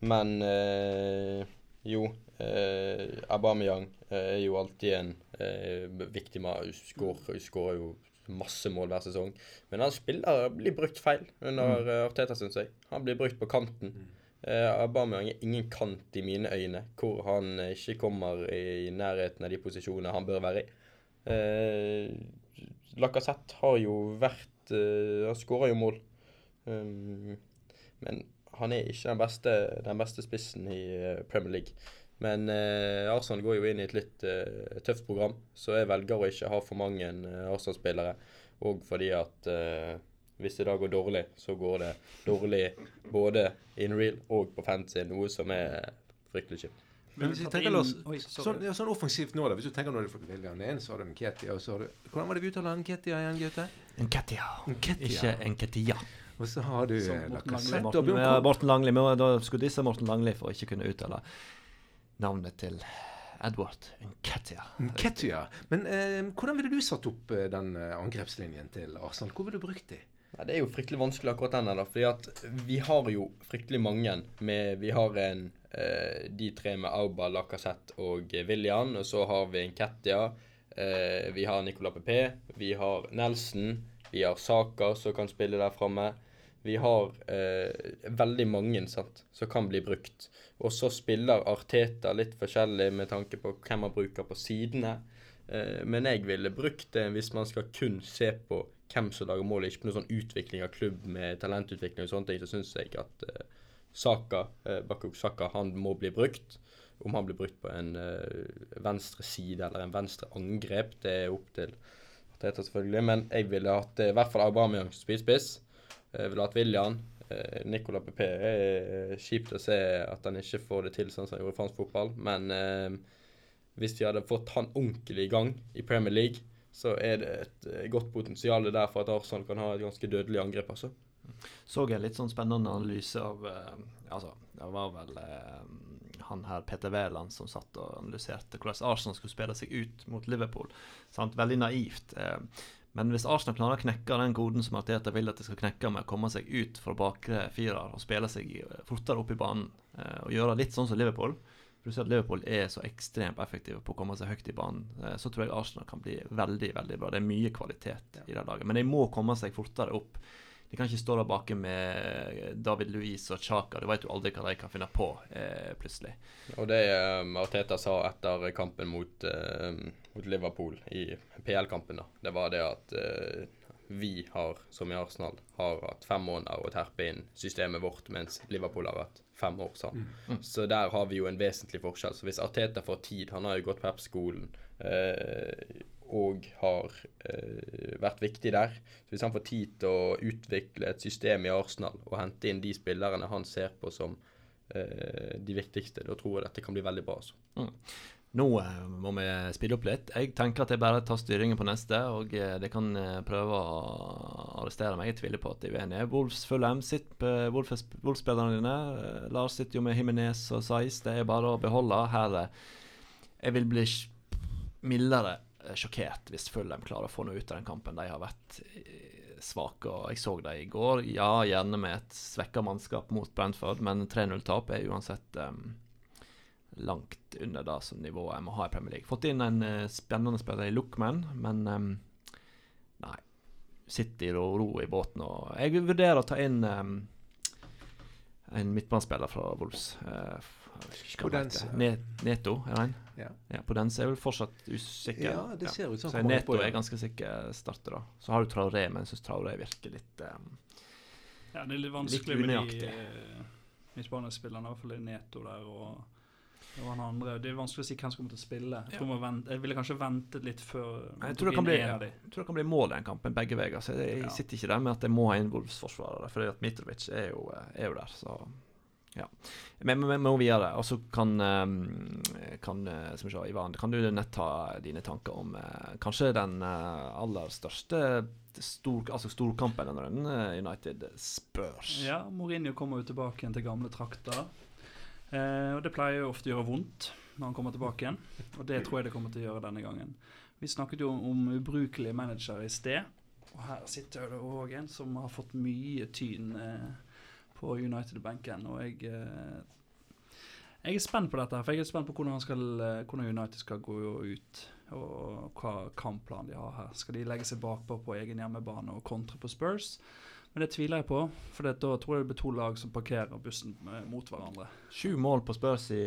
Men eh, jo, uh, Aubameyang eh, er jo alltid en eh, viktig mann. Skårer jo masse mål hver sesong. Men han spiller blir brukt feil under mm. Arteta, syns jeg. Han blir brukt på kanten. Uh, Aubameyang er ingen kant i mine øyne, hvor han eh, ikke kommer i nærheten av de posisjonene han bør være i. Uh, Lacassette har jo vært uh, Han skårer jo mål. Um, men han er ikke den beste, den beste spissen i eh, Premier League. Men eh, Arsenal går jo inn i et litt eh, tøft program, så jeg velger å ikke ha for mange eh, Arsenal-spillere. Og fordi at eh, hvis det da går dårlig, så går det dårlig både in real og på fancy, noe som er fryktelig kjipt. Men hvis vi tenker oss sånn, ja, sånn offensivt nå, da. Hvis du tenker når du får velge han så har du Nketia, og så har du Hvordan var det vi uttaler Nketia igjen, Gaute? Nketia. Ikke Nketia. Og så har du eh, Langli. og Bjørn Morten Langli. Da skulle disse Morten Langli for å ikke kunne uttale navnet til Edward Nketia. Nketia. Men eh, hvordan ville du satt opp eh, den eh, angrepslinjen til Arsenal? Hvor ville du brukt de? Nei, Det er jo fryktelig vanskelig akkurat den der. Fordi at vi har jo fryktelig mange med Vi har en eh, de tre med Auba, Lacassette og eh, William. Og så har vi en Kettia. Eh, vi har Nicolas Pepé. Vi har Nelson. Vi har Saka som kan spille der framme. Vi har eh, veldig mange sant, som kan bli brukt. Og så spiller Arteta litt forskjellig med tanke på hvem man bruker på sidene. Eh, men jeg ville brukt det hvis man skal kun se på hvem som lager mål, ikke på noen sånn utvikling av klubb med talentutvikling og sånne ting, så syns jeg at eh, Saka, eh, Bakuk Saka, han må bli brukt. Om han blir brukt på en venstre side eller en venstre angrep, det er opp til Arteta selvfølgelig. Men jeg ville hatt i hvert fall Aubameyang som spydspiss. Jeg ville hatt William. Eh, Nicolas Pepe er kjipt å se at han ikke får det til sånn som han gjorde i fransk fotball, men eh, hvis de hadde fått han ordentlig i gang i Premier League, så er det et eh, godt potensial der for at Arsenal kan ha et ganske dødelig angrep. altså. Så jeg litt sånn spennende analyse av eh, Altså, det var vel eh, han her Peter Wæland som satt og analyserte hvordan Arsenal skulle spille seg ut mot Liverpool. Sant? Veldig naivt. Eh, men hvis Arsenal klarer å knekke den koden som Arteta vil at de skal knekke med å komme seg ut fra bakre firer og spille seg eh, fortere opp i banen, eh, og gjøre litt sånn som Liverpool for du ser at Liverpool er så ekstremt effektive på å komme seg høyt i banen. eh, Så tror jeg Arsenal kan bli veldig veldig bra. Det er mye kvalitet i det laget. Men de må komme seg fortere opp. De kan ikke stå der bake med David Louise og Chaka. Du vet jo aldri hva de kan finne på eh, plutselig. Og det um, Arteta sa etter kampen mot, eh, mot Liverpool i PL-kampen, da, det var det at eh, vi har, som i Arsenal, har hatt fem måneder å terpe inn systemet vårt, mens Liverpool har hatt fem år. Sant? Så der har vi jo en vesentlig forskjell. Så hvis Arteta får tid Han har jo gått Pep-skolen eh, og har eh, vært viktig der. Så hvis han får tid til å utvikle et system i Arsenal og hente inn de spillerne han ser på som eh, de viktigste. Da tror jeg dette kan bli veldig bra. altså. Nå eh, må vi speede opp litt. Jeg tenker at jeg bare tar styringen på neste, og eh, det kan eh, prøve å arrestere meg. Jeg tviler på at de er uenige. Wolfs Fulham sitter på Wolf-spillerne dine. Eh, Lars sitter jo med Himinez og Saiz. Det er bare å beholde. Her eh, Jeg vil bli mildere eh, sjokkert hvis Fulham klarer å få noe ut av den kampen. De har vært eh, svake, og jeg så dem i går. Ja, gjerne med et svekka mannskap mot Brentford, men 3-0-tap er uansett um, langt under det som nivået jeg må ha i Premier League. Fått inn en uh, spennende spiller i Lookman, men um, nei. Sitter i ro, ro i båten. Og jeg vil vurdere å ta inn um, en midtbanespiller fra Wolves. Uh, Neto, jeg det ikke hva han Podense. heter. Ne er? Ja. ja er vel fortsatt usikker. Ja, det ser ut som Så Neto på, ja. er ganske sikker starter, da. Så har du Traoré, men jeg syns Traoré virker litt um, Ja, det er litt vanskelig med de eh, midtbanespillerne, i hvert fall det Neto der og, og han andre. Det er vanskelig å si hvem som kommer til å spille. Jeg, tror Ja. man vent, jeg ville kanskje ventet litt før Jeg tror det kan bli, ja, jeg tror det kan bli mål i den kampen, begge veier. Så jeg, jeg Ja. sitter ikke der med at jeg må ha inn Wolves-forsvarere, for Mitrovic er jo, er jo der. Så ja. Men vi må videre. Og så kan, eh, kan eh, sa, Ivan, kan du nett ta dine tanker om eh, kanskje den eh, aller største stor, altså storkampen under eh, United Spurs. Ja, Mourinho kommer jo tilbake igjen til gamle trakter. Eh, og det pleier jo ofte å gjøre vondt når han kommer tilbake igjen. Og det tror jeg det kommer til å gjøre denne gangen. Vi snakket jo om ubrukelige managere i sted. Og her sitter det òg en som har fått mye tyn eh, på United-benken. Og jeg eh, jeg er spent på dette, for jeg er spent på hvordan, han skal, eh, hvordan United skal gå ut. Og hva kampplan de har her. Skal de legge seg bakpå på egen hjemmebane og kontre på Spurs? Men det tviler jeg på, for da tror jeg det blir to lag som parkerer bussen eh, mot hverandre. Sju mål på Spurs i,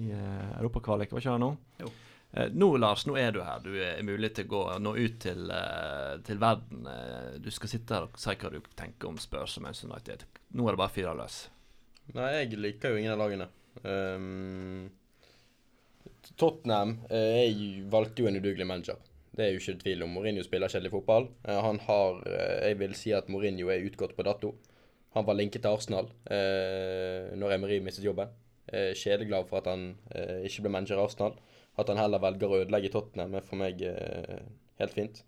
i Europakvalik, var ikke det nå? Jo. Eh, nå, Lars, nå er du her. Du er mulig til å gå, nå ut til, eh, til verden. Eh, du skal sitte her og si hva du tenker om Spurs og Manchester United. Nå er det bare fire løs. Nei, jeg liker jo ingen av lagene. Um, Tottenham jeg valgte jo en udugelig manager. Det er jo ikke tvil om. Mourinho spiller kjedelig fotball. Han har Jeg vil si at Mourinho er utgått på dato. Han var linket til Arsenal uh, når Emery mistet jobben. Eh, Kjedeglad for at han uh, ikke ble manager i Arsenal. At han heller velger å ødelegge Tottenham, er for meg eh, helt fint.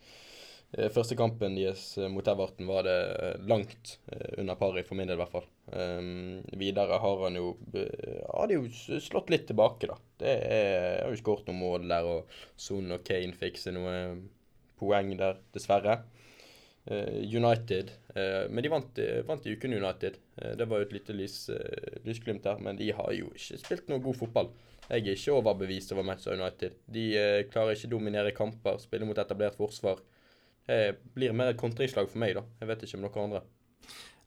Eh, Første kampen deres eh, mot Everton var det eh, langt eh, under paret, for min del i hvert fall. Um, videre har han jo be- Hadde jo slått litt tilbake, da. Det er, har jo skåret noen mål der, og Son og Kane fikser noe poeng der, dessverre. United Men de vant, vant i uken United. Det var jo et lite lys, lysglimt der, men de har jo ikke spilt noe god fotball. Jeg er ikke overbevist over Manchester United. De eh, klarer ikke å dominere kamper, spille mot etablert forsvar. Det blir mer et kontringslag for meg, da. Jeg vet ikke om noen andre.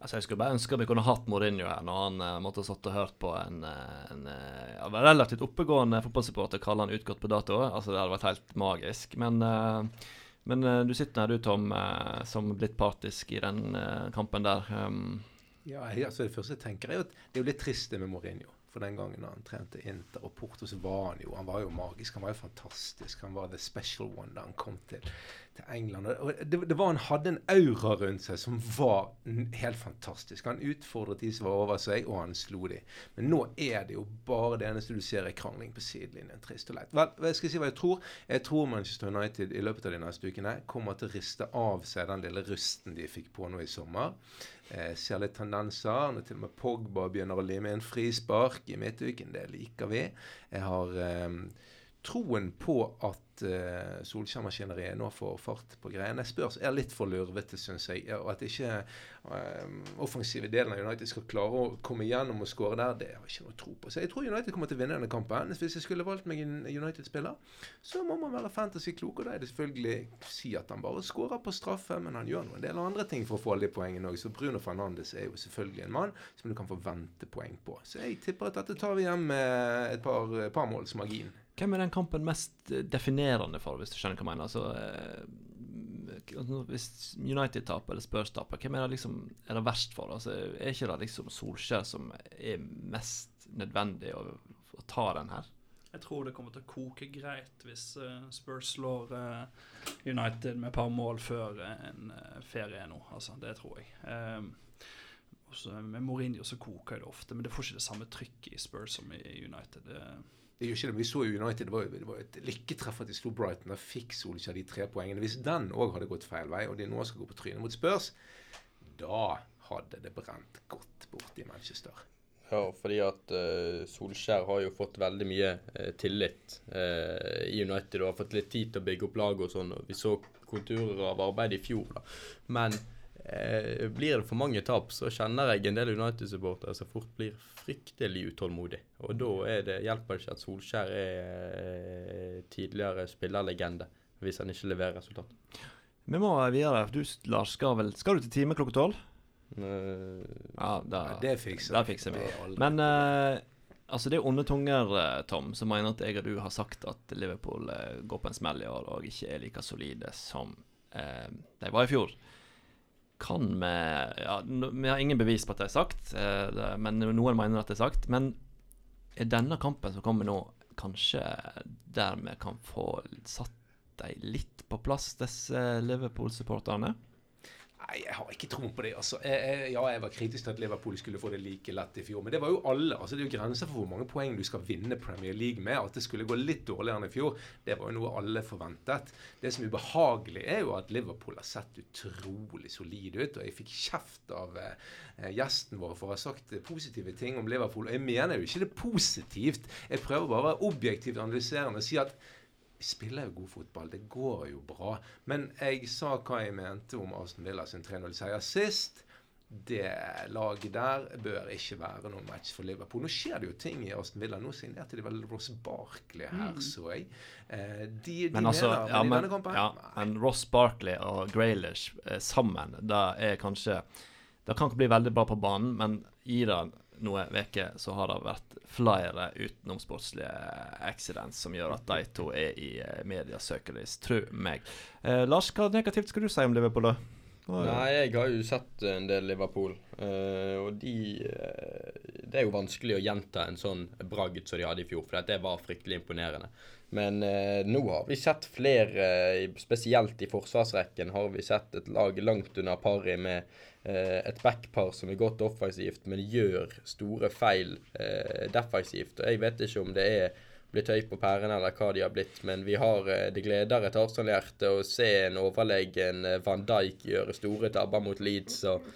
Altså, Jeg skulle bare ønske vi kunne hatt Mourinho her når han eh, måtte ha satt og hørt på en, eh, en ja, relativt oppegående fotballsupporter kalle han utgått på dato. Altså, Det hadde vært helt magisk. Men, eh, men du sitter her du, Tom, eh, som blitt partisk i den eh, kampen der. Um, Ja, jeg- altså Det første jeg tenker, er jo at det er jo litt trist det med Mourinho. For den gangen han trente Inter og Porto, så var han jo han var jo magisk. Han var jo fantastisk. Han var the special one da han kom til, til England. Og det, det var Han hadde en aura rundt seg som var helt fantastisk. Han utfordret de som var over seg, og han slo de. Men nå er det jo bare det eneste du ser, er krangling på sidelinjen. Trist og leit. Vel, jeg skal si hva jeg tror. Jeg tror Manchester United i løpet av de neste ukene kommer til å riste av seg den lille rusten de fikk på nå i sommer. Eh, ser litt tendenser. Når til og med Pogba begynner å lime inn frispark i midtuken. Det liker vi. Jeg har eh, troen på at uh, Solskjær-maskineriet nå får fart på greiene. Spørs er litt for lurvete, syns jeg. Og at ikke eh, offensive delen av United skal klare å komme igjennom og skåre der, det har jeg ikke noe tro på. Så jeg tror United kommer til å vinne denne kampen. Hvis jeg skulle valgt meg en United-spiller, så må man være fantasy-klok, og da er det selvfølgelig si at han bare skårer på straffe, men han gjør nå en del andre ting for å få alle de poengene òg. Så Bruno Fernandes er jo selvfølgelig en mann som du kan forvente poeng på. Så jeg tipper at dette tar vi hjem med et par, par måls margin. Hvem er den kampen mest eh, definerende for, hvis du skjønner hva jeg mener? Altså, eh, altså, hvis United taper eller Spurs taper, hvem er det liksom er det verst for? Altså, er ikke det liksom Solskjær som er mest nødvendig å, å ta den her? Jeg tror det kommer til å koke greit hvis eh, Spurs slår United med et par mål før en ferie nå. Altså, det tror jeg. Um, også med Mourinho så koker det ofte, men det får ikke det samme trykket i Spurs som i United. Det, Det gjør ikke det, men Vi så jo United, det var, det var et lykketreff at de slo Brighton. Da fikk Solskjær de tre poengene. Hvis den òg hadde gått feil vei, og de nå skal gå på trynet mot Spurs, da hadde det brent godt borti Manchester. Ja, fordi at uh, Solskjær har jo fått veldig mye uh, tillit uh, i United og har fått litt tid til å bygge opp laget og sånn. og Vi så konturer av arbeid i fjor, da. Men eh, blir det for mange tap, så kjenner jeg en del United-supportere som fort blir fryktelig utålmodig. Og da er det, hjelper det ikke at Solskjær er eh, tidligere spillerlegende, hvis han ikke leverer resultat. Vi må videre. Du, Lars, skal vel Skal du til time klokka tolv? Eh, Ja, da, det fikser det fikser vi. Det Men uh, altså det er onde tunger, Tom, som mener at jeg og du har sagt at Liverpool uh, går på en smell i år og ikke er like solide som eh, de var i fjor. Kan vi ja, Vi har ingen bevis på at det er sagt, eh, men noen mener at det er sagt. Men er denne kampen som kommer nå, kanskje der vi kan få satt dem litt på plass, disse Liverpool-supporterne? Nei, jeg har ikke tro på det. altså. Jeg, jeg, ja, jeg var kritisk til at Liverpool skulle få det like lett i fjor. Men det var jo alle. altså Det er jo grenser for hvor mange poeng du skal vinne Premier League med. At det skulle gå litt dårligere enn i fjor, det var jo noe alle forventet. Det som er ubehagelig, er jo at Liverpool har sett utrolig solid ut. Og jeg fikk kjeft av eh, gjesten vår for å ha sagt positive ting om Liverpool. Og jeg mener jo ikke det positivt. Jeg prøver bare å være objektivt analyserende og si at spiller jo god fotball. Det går jo bra. Men jeg sa hva jeg mente om Aston Villa sin 3-0-seier sist. Det laget der bør ikke være noen match for Liverpool. Nå skjer det jo ting i Aston Villa. Nå signerte de vel Ross Barkley her, så jeg. Eh, de, de Men altså, mener, ja, men men, kampen ja, men Ross Barkley og Graylish eh, sammen, det er kanskje Det kan ikke bli veldig bra på banen, men i det noen uker så har det vært flere utenomsportslige accidents som gjør at de to er i eh, medias søkelys, tro meg. Eh, Lars, hva negativt skal du si om Liverpool, da? Nei, jeg har jo sett en del Liverpool, Uh, og de uh, Det er jo vanskelig å gjenta en sånn bragd som de hadde i fjor, for det var fryktelig imponerende. Men eh, nå har vi sett flere, spesielt i forsvarsrekken, har vi sett et lag langt under pari med eh, et backpar som er godt offensivt, men gjør store feil eh, defensivt. Og jeg vet ikke om det er blitt høy på pærene eller hva de har blitt, men vi har eh, det gleder et Arsenal-hjerte å se en overlegen eh, Van Dijk gjøre store tabber mot Leeds. og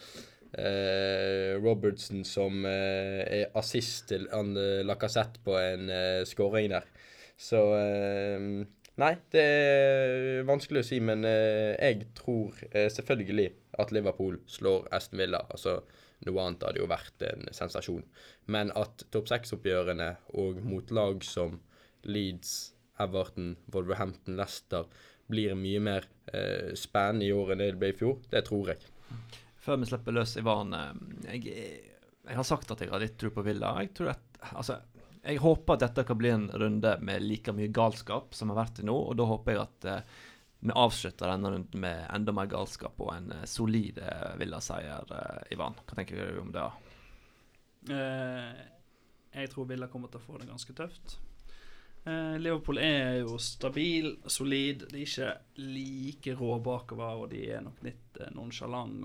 eh, Robertson som eh, er assist til eh, Lacassette på en eh, skåring der. Så eh, Nei, det er vanskelig å si, men eh, jeg tror eh, selvfølgelig at Liverpool slår Aston Villa. Altså, noe annet hadde jo vært en sensasjon. Men at topp seks-oppgjørene og mot lag som Leeds, Everton, Wolverhampton, Leicester blir mye mer eh, spennende i år enn det ble i fjor, det tror jeg. Før vi slipper løs Ivan eh, jeg, jeg har sagt at jeg har litt tro på Villa. Jeg tror at Altså, jeg håper at dette kan bli en runde med like mye galskap som har vært til nå, og da håper jeg at eh, vi avslutter denne runden med enda mer galskap og en eh, solid eh, Villa-seier, eh, Ivan. Hva tenker du om det? Eh, jeg tror Villa kommer til å få det ganske tøft. Eh, Liverpool er jo stabil, solid. De er ikke like rå bakover, og de er nok litt eh, nonchalant.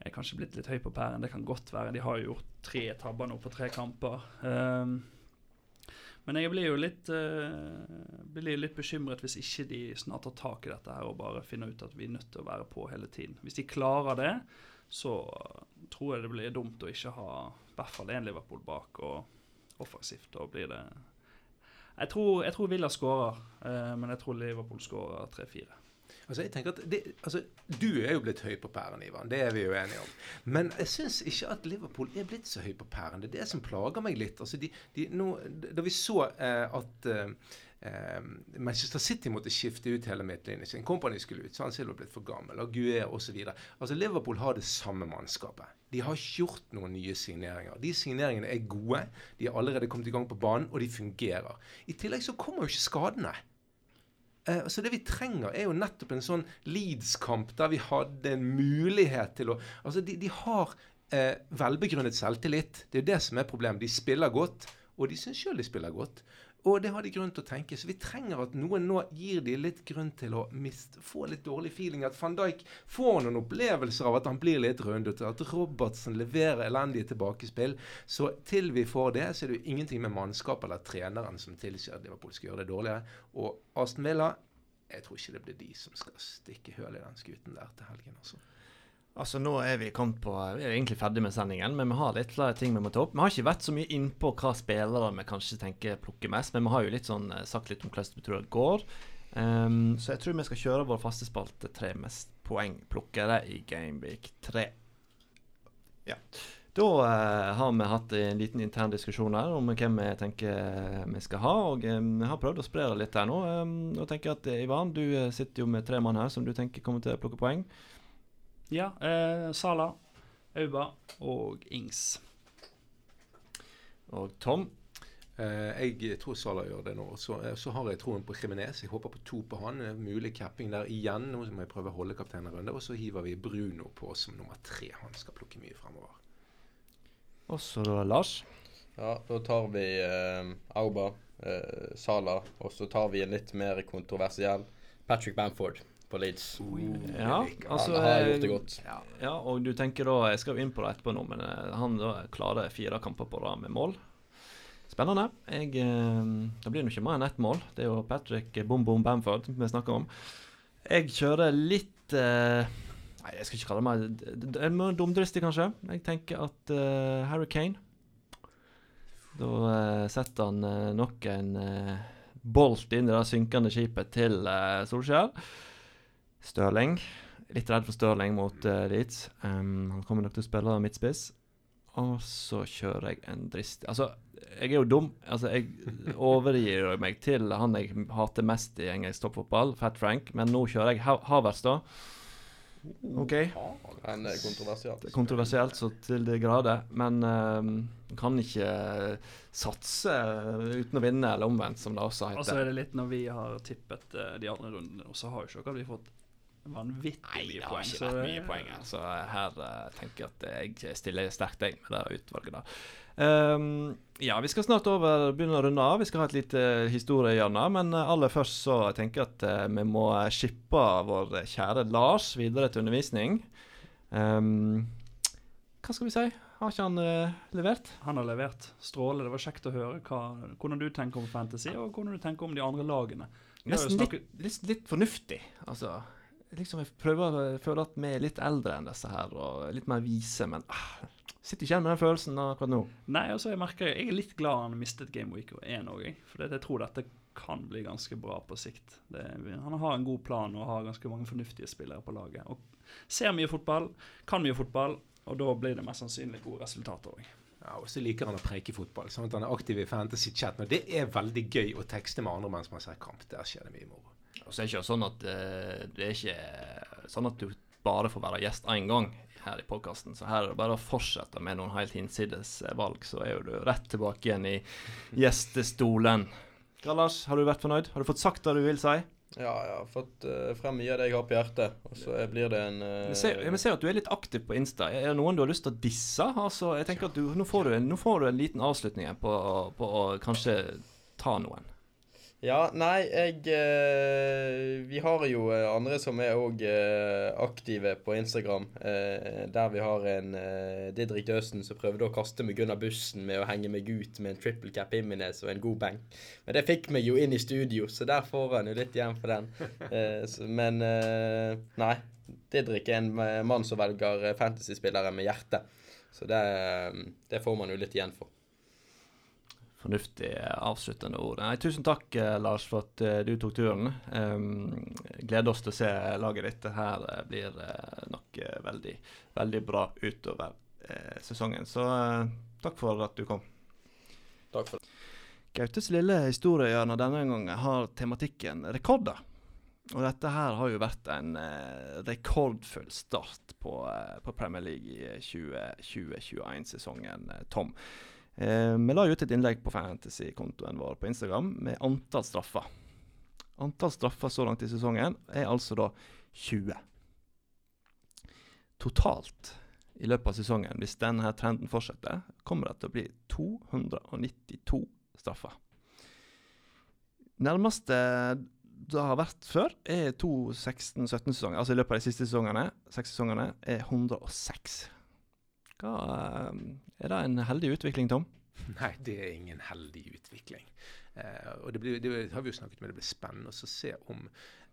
Er kanskje blitt litt høy på pæren. Det kan godt være. De har jo gjort tre tabber nå på tre kamper. Um, men jeg blir jo litt, uh, blir litt bekymret hvis ikke de snart tar tak i dette her og bare finner ut at vi er nødt til å være på hele tiden. Hvis de klarer det, så tror jeg det blir dumt å ikke ha i hvert fall én Liverpool bak og offensivt. Da blir det Jeg tror, jeg tror Villa skårer, uh, men jeg tror Liverpool skårer 3-4. Altså, jeg tenker at det, altså, Du er jo blitt høy på pæren, Ivan. Det er vi jo enige om. Men jeg syns ikke at Liverpool er blitt så høy på pæren. Det er det som plager meg litt. Altså, de, de, nå, da vi så eh, at eh, eh, Manchester City måtte skifte ut hele midtlinjen sin. Company skulle ut. så han selv var blitt for gammel. Og Gué osv. Altså, Liverpool har det samme mannskapet. De har ikke gjort noen nye signeringer. De signeringene er gode. De har allerede kommet i gang på banen, og de fungerer. I tillegg så kommer jo ikke skadene. Eh, så det vi trenger, er jo nettopp en sånn Leeds-kamp der vi hadde en mulighet til å Altså, de, de har eh, velbegrunnet selvtillit. Det er jo det som er problemet. De spiller godt, og de syns sjøl de spiller godt. Og det har de grunn til å tenke. Så vi trenger at noen nå gir de litt grunn til å mist, få litt dårlig feeling. At van Dijk får noen opplevelser av at han blir litt rundete. At Robertsen leverer elendige tilbakespill. Så til vi får det, så er det jo ingenting med mannskap eller treneren som tilsier at Liverpool skal gjøre det dårligere. Og Aston Villa jeg tror ikke det blir de som skal stikke høl i den skuten der til helgen. altså. Altså Nå er vi kommet på Vi er egentlig ferdig med sendingen, men vi har litt flere ting vi må ta opp. Vi har ikke vært så mye innpå hva spillere vi kanskje tenker plukker mest, men vi har jo litt sånn eh, sagt litt om hvordan vi tror det går. Um, så jeg tror vi skal kjøre vår faste spalte tre mest poengplukkere i Gameweek 3. Ja. Da uh, har vi hatt en liten intern diskusjon her om hvem vi tenker vi skal ha. Og um, har prøvd å spre det litt her nå. Um, og tenker at Ivan, du sitter jo med tre mann her som du tenker kommer til å plukke poeng. Ja. Eh, Sala, Auba og Ings. Og Tom? Eh, jeg tror Sala gjør det nå. Så, eh, så har jeg troen på Kriminez. Jeg håper på to på han. Mulig capping der igjen. Nå må jeg prøve å holde kapteinen en runde. Og så hiver vi Bruno på som nummer tre. Han skal plukke mye fremover. Og så da Lars? Ja, da tar vi eh, Auba, eh, Sala, og så tar vi en litt mer kontroversiell Patrick Bamford på Leeds. Ja, altså, han har gjort det godt. Ja, ja, og du tenker da Jeg skal jo inn på det etterpå nå, men uh, han da klarer fire kamper på rad med mål. Spennende. Jeg, uh, det blir nå ikke mer enn ett mål. Det er jo Patrick Bom Bom Bamford vi snakker om. Jeg kjører litt uh, Nei, jeg skal ikke kalle det mer dumdristig, kanskje. Jeg tenker at Harry Kane Da setter han nok en bolt inn i det synkende skipet til Solskjær. Stirling. Litt redd for Stirling mot uh, Leeds. Um, han kommer nok til å spille midtspiss. Og så kjører jeg en dristig Altså, jeg er jo dum. Altså, jeg overgir meg til han jeg hater mest i engelsk toppfotball, Fat Frank, men nå kjører jeg ha Havertz, da. OK. Men det er kontroversielt. Er kontroversielt så til de grader. Men um, kan ikke satse uten å vinne, eller omvendt, som det også heter. Og så er det litt når vi har tippet uh, de andre rundene, og så har jo ikke dere vi fått vanvittig mye poeng. Nei, det har ikke vært mye poeng. Så her uh, tenker jeg at jeg stiller sterkt deg med det utvalget der. Um, ja, vi skal snart over, begynne å runde av. Vi skal ha et lite historiehjørne. Men uh, aller først så tenker jeg at uh, vi må shippe vår kjære Lars videre til undervisning. Um, hva skal vi si? Har ikke han levert? Han har levert. Stråle. Det var kjekt å høre hva, hvordan du tenker om Fantasy, og hvordan du tenker om de andre lagene. Nesten litt, litt, litt fornuftig, altså liksom jeg prøver å føle at vi er litt eldre enn disse her, og litt mer vise, men ah, sitter ikke igjen med den følelsen akkurat nå. Nei, altså jeg merker jeg er litt glad han mistet Game Week 1 òg, for jeg tror dette kan bli ganske bra på sikt. Det, han har en god plan og har ganske mange fornuftige spillere på laget. Og Ser mye fotball, kan mye fotball, og da blir det mest sannsynlig gode resultater òg. Ja, og så liker han å preike fotball. sånn at Han er aktiv i fantasy-chat. Og det er veldig gøy å tekste med andre mens man ser kamp. Der skjer det mye moro. Og så er det ikke sånn at uh, det er ikke sånn at du bare får være gjest én gang her i podkasten. Så her er det bare å fortsette med noen helt hinsides valg, så er jo du rett tilbake igjen i gjestestolen. Lars, har du vært fornøyd? Har du fått sagt det du vil si? Ja, jeg har fått uh, frem mye av det jeg har på hjertet. Og så blir det en uh, jeg ser at du er litt aktiv på Insta. Er det noen du har lyst til å disse? Altså, jeg tenker at du, nå, får du en, nå får du en liten avslutning på, på å kanskje ta noen. Ja, nei, jeg eh, Vi har jo eh, andre som er òg eh, aktive på Instagram. Der vi har en Didrik Døsen som prøvde å kaste meg under bussen med å henge meg ut med en triple cap Imines og en god bang. Men det fikk meg jo inn i studio, så der får han jo litt igjen for den. Men nei. Didrik er en mann som velger fantasyspillere med hjerte. Så det, det får man jo litt igjen for fornuftig avsluttende ord. Nei, tusen takk, eh, Lars, for at uh, du tok turen. Um, gleder oss til å se laget ditt. Det her uh, blir nok veldig, veldig bra utover sesongen. Så takk for at du kom. Takk for det. Gautes lille historiehjørne denne gangen har tematikken rekorder. Og dette her har jo vært en rekordfull start på, på Premier League i 2020-2021-sesongen, Tom. Eh, vi la ut et innlegg på Fantasy-kontoen vår på Instagram med antall straffer. Antall straffer så langt i sesongen er altså da 20. Totalt i løpet av sesongen, hvis denne trenden fortsetter, kommer det til å bli 292 straffer. Nærmeste det har vært før, er to 16-17-sesonger. Altså i løpet av de siste sesongene, seks sesongene, er 106. Hva, eh, er det en heldig utvikling, Tom? Nei, det er ingen heldig utvikling. Eh, og det, blir, det, har vi jo snakket med, det blir spennende å se om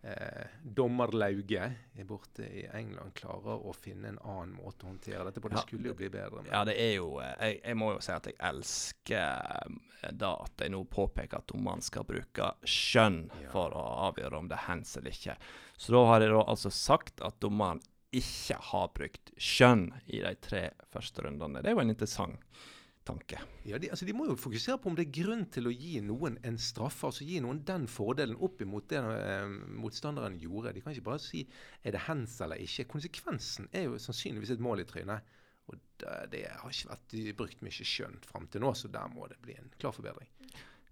eh, dommerlauget borte i England klarer å finne en annen måte å håndtere dette på. Det skulle jo bli bedre. Men Ja, det er jo eh, jeg, jeg må jo si at jeg elsker eh, da at jeg nå påpeker at dommeren skal bruke skjønn Ja. for å avgjøre om det er hands eller ikke. Så da har jeg da altså sagt at dommeren ikke har brukt skjønn i de tre første rundene. Det er jo en interessant tanke. Ja, de, altså de må jo fokusere på om det er grunn til å gi noen en straffe. altså Gi noen den fordelen opp imot det eh, motstanderen gjorde. De kan ikke bare si er det hands eller ikke. Konsekvensen er jo sannsynligvis et mål i trynet. Og det, det har ikke vært de, brukt mye skjønn fram til nå, så der må det bli en klar forbedring.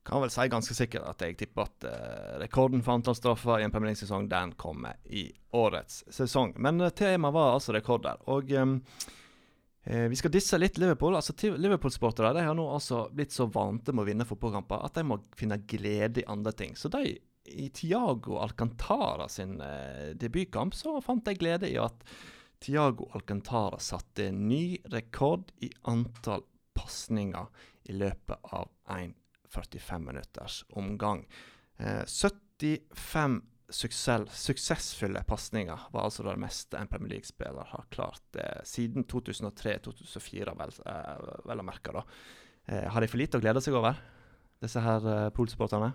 Kan vel si ganske sikkert at jeg tipper at uh, rekorden for antall straffer i en Premier League-sesong den kommer i årets sesong. Men uh, temaet var altså rekorder. Og um, uh, vi skal disse litt Liverpool. altså Liverpool-sportere de har nå altså blitt så vante med å vinne fotballkamper at de må finne glede i andre ting. Så de i Tiago Alcantara sin debutkamp så fant de glede i at Tiago Alcantara satte ny rekord i antall pasninger i løpet av en 45 minutters omgang. Eh, 75 suksess, suksessfulle pasninger var altså det meste en Premier League-spiller har klart eh, siden 2003-2004, vel, eh, vel å merke. da. Eh, har de for lite å glede seg over, disse her eh, Pool-sporterne?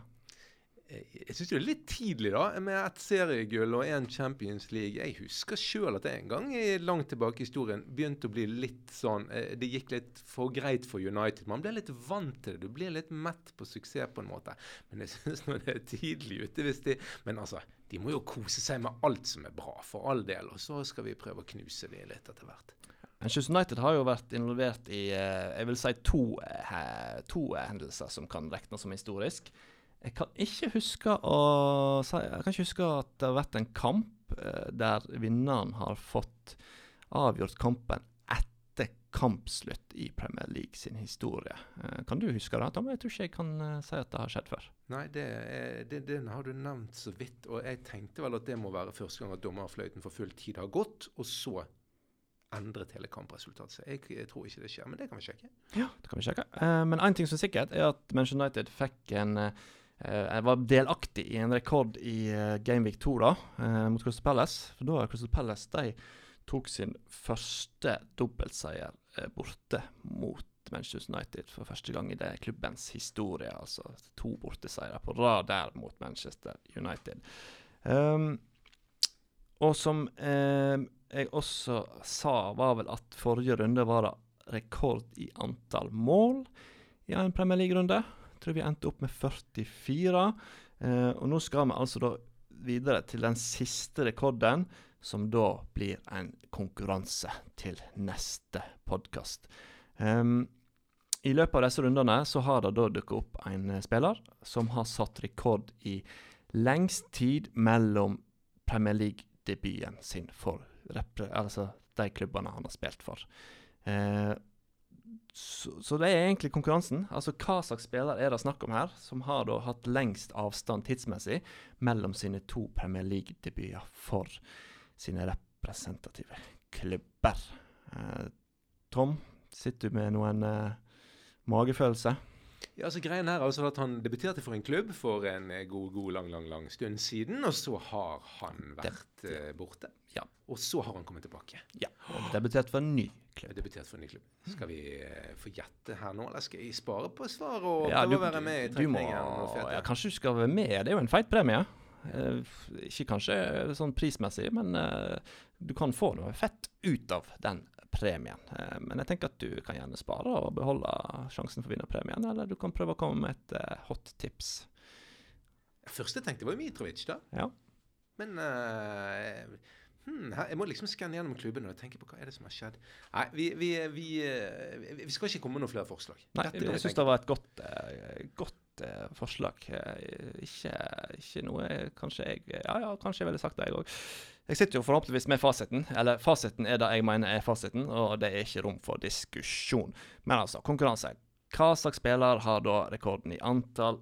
Jeg syns det er litt tidlig, da, med ett seriegull og én Champions League. Jeg husker sjøl at jeg en gang langt tilbake i historien begynte å bli litt sånn eh, Det gikk litt for greit for United. Man blir litt vant til det. Du blir litt mett på suksess på en måte. Men jeg syns nå det er tidlig ute hvis de Men altså, de må jo kose seg med alt som er bra, for all del. Og så skal vi prøve å knuse de litt etter hvert. Manchester United har jo vært involvert i eh, jeg vil si to, eh, to hendelser som kan regnes som historisk. Jeg kan ikke huske å jeg kan ikke huske at det har vært en kamp eh, der vinneren har fått avgjort kampen etter kampslutt i Premier League sin historie. Eh, kan du huske det, Tom? Jeg tror ikke jeg kan eh, si at det har skjedd før. Nei, det, det, den har du nevnt så vidt. Og jeg tenkte vel at det må være første gang at dommerfløyten for full tid har gått, og så endret hele kampresultatet. Jeg, jeg tror ikke det skjer, men det kan vi sjekke. Ja, det kan vi sjekke. Men én ting som er sikkert, er at Manchester United fikk en eh, eh, var delaktig i en rekord i uh, Gameweek 2 da, eh, mot Crystal Palace. For da Crystal Palace de tok sin første dobbeltseier eh, borte mot Manchester United for første gang i det klubbens historie. Altså to borteseiere på rad der mot Manchester United. Um, og som eh, jeg også sa, var vel at forrige runde var rekord i antall mål i en Premier League-runde. Tror vi endte opp med 44. Eh, og nå skal vi altså da videre til den siste rekorden, som da blir en konkurranse til neste podkast. I løpet av disse rundene så har det da dukket opp en spiller som har satt rekord i lengst tid mellom Premier League-debuten sin for altså de klubbene han har spilt for. Eh, så, så det er egentlig konkurransen. Altså Hva slags spiller er det snakk om her, som har da hatt lengst avstand tidsmessig mellom sine to Premier League-debuter for sine representative klubber? Eh, Tom, sitter du med noen eh, magefølelse? Ja, altså Greien her er altså at Han debuterte for en klubb for en eh, god, god lang lang, lang stund siden. Og så har han vært eh, borte. Ja. Og så har han kommet tilbake. Ja. Debutert for en ny. Debutert for en ny klubb. Skal vi eh, få gjette her nå, eller skal jeg spare på svaret og Ja, prøve å være med i trekningen? ja, kanskje du skal være med. Det er jo en feit premie. Eh, ikke kanskje sånn prismessig, men eh, du kan få noe fett ut av den premien. Men jeg tenker at du kan gjerne spare og beholde sjansen for å vinne premien, eller du kan prøve å komme med et hot tips. Første jeg tenkte var Mitrovic, da. Ja. Men hmm, jeg må liksom skanne gjennom klubben og tenke på hva er det som har skjedd. Nei, vi, vi, vi, eh, vi skal ikke komme med noen flere forslag. Nei, Dette kan jeg syns det var et godt, eh, godt eh, forslag. Ikke, ikke noe kanskje jeg Ja, ja, kanskje jeg ville sagt det, jeg òg. Jeg sitter jo forhåpentligvis med fasiten. Eller fasiten er det jeg mener er fasiten, og det er ikke rom for diskusjon. Men altså, konkurranse. Hva slags spiller har da rekorden i antall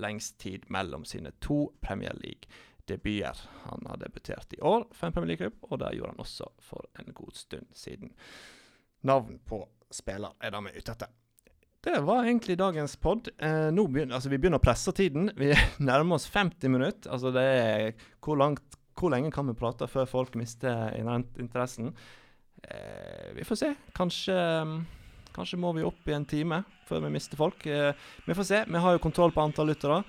lengst tid mellom sine to Premier League-debuter. Han har debutert i år for en Premier League-klubb, og det gjorde han også for en god stund siden. Navn på spiller er det vi er ute etter. Det var egentlig dagens pod. Eh, nå begynner, altså, vi begynner å presse tiden. Vi nærmer oss 50 minutter. Altså, det er hvor, langt, hvor lenge kan vi prate før folk mister interessen? Eh, vi får se. Kanskje, kanskje må vi opp i en time før vi mister folk. Eh, vi får se. Vi har jo kontroll på antall lyttere.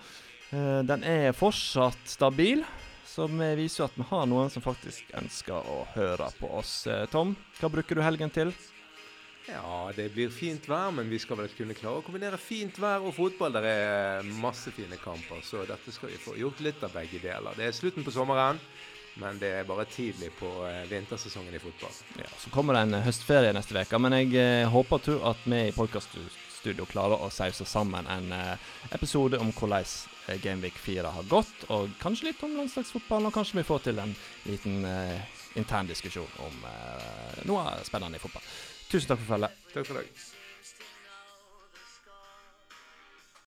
Eh, den er fortsatt stabil. Så vi viser at vi har noen som faktisk ønsker å høre på oss. Eh, Tom, hva bruker du helgen til? Ja, det blir fint vær, men vi skal vel kunne klare å kombinere fint vær og fotball. Det er masse fine kamper, så dette skal vi få gjort litt av begge deler. Det er slutten på sommeren, men det er bare tidlig på eh, vintersesongen i fotball. Ja, Så kommer det en høstferie neste uke, men jeg håper at vi i podkaststudio klarer å sause sammen en episode om hvordan Gameweek 4 har gått, og kanskje litt om landslagsfotballen, og kanskje vi får til en liten eh, intern diskusjon om eh, noe spennende i fotball. Tusen takk for følget. Takk for i.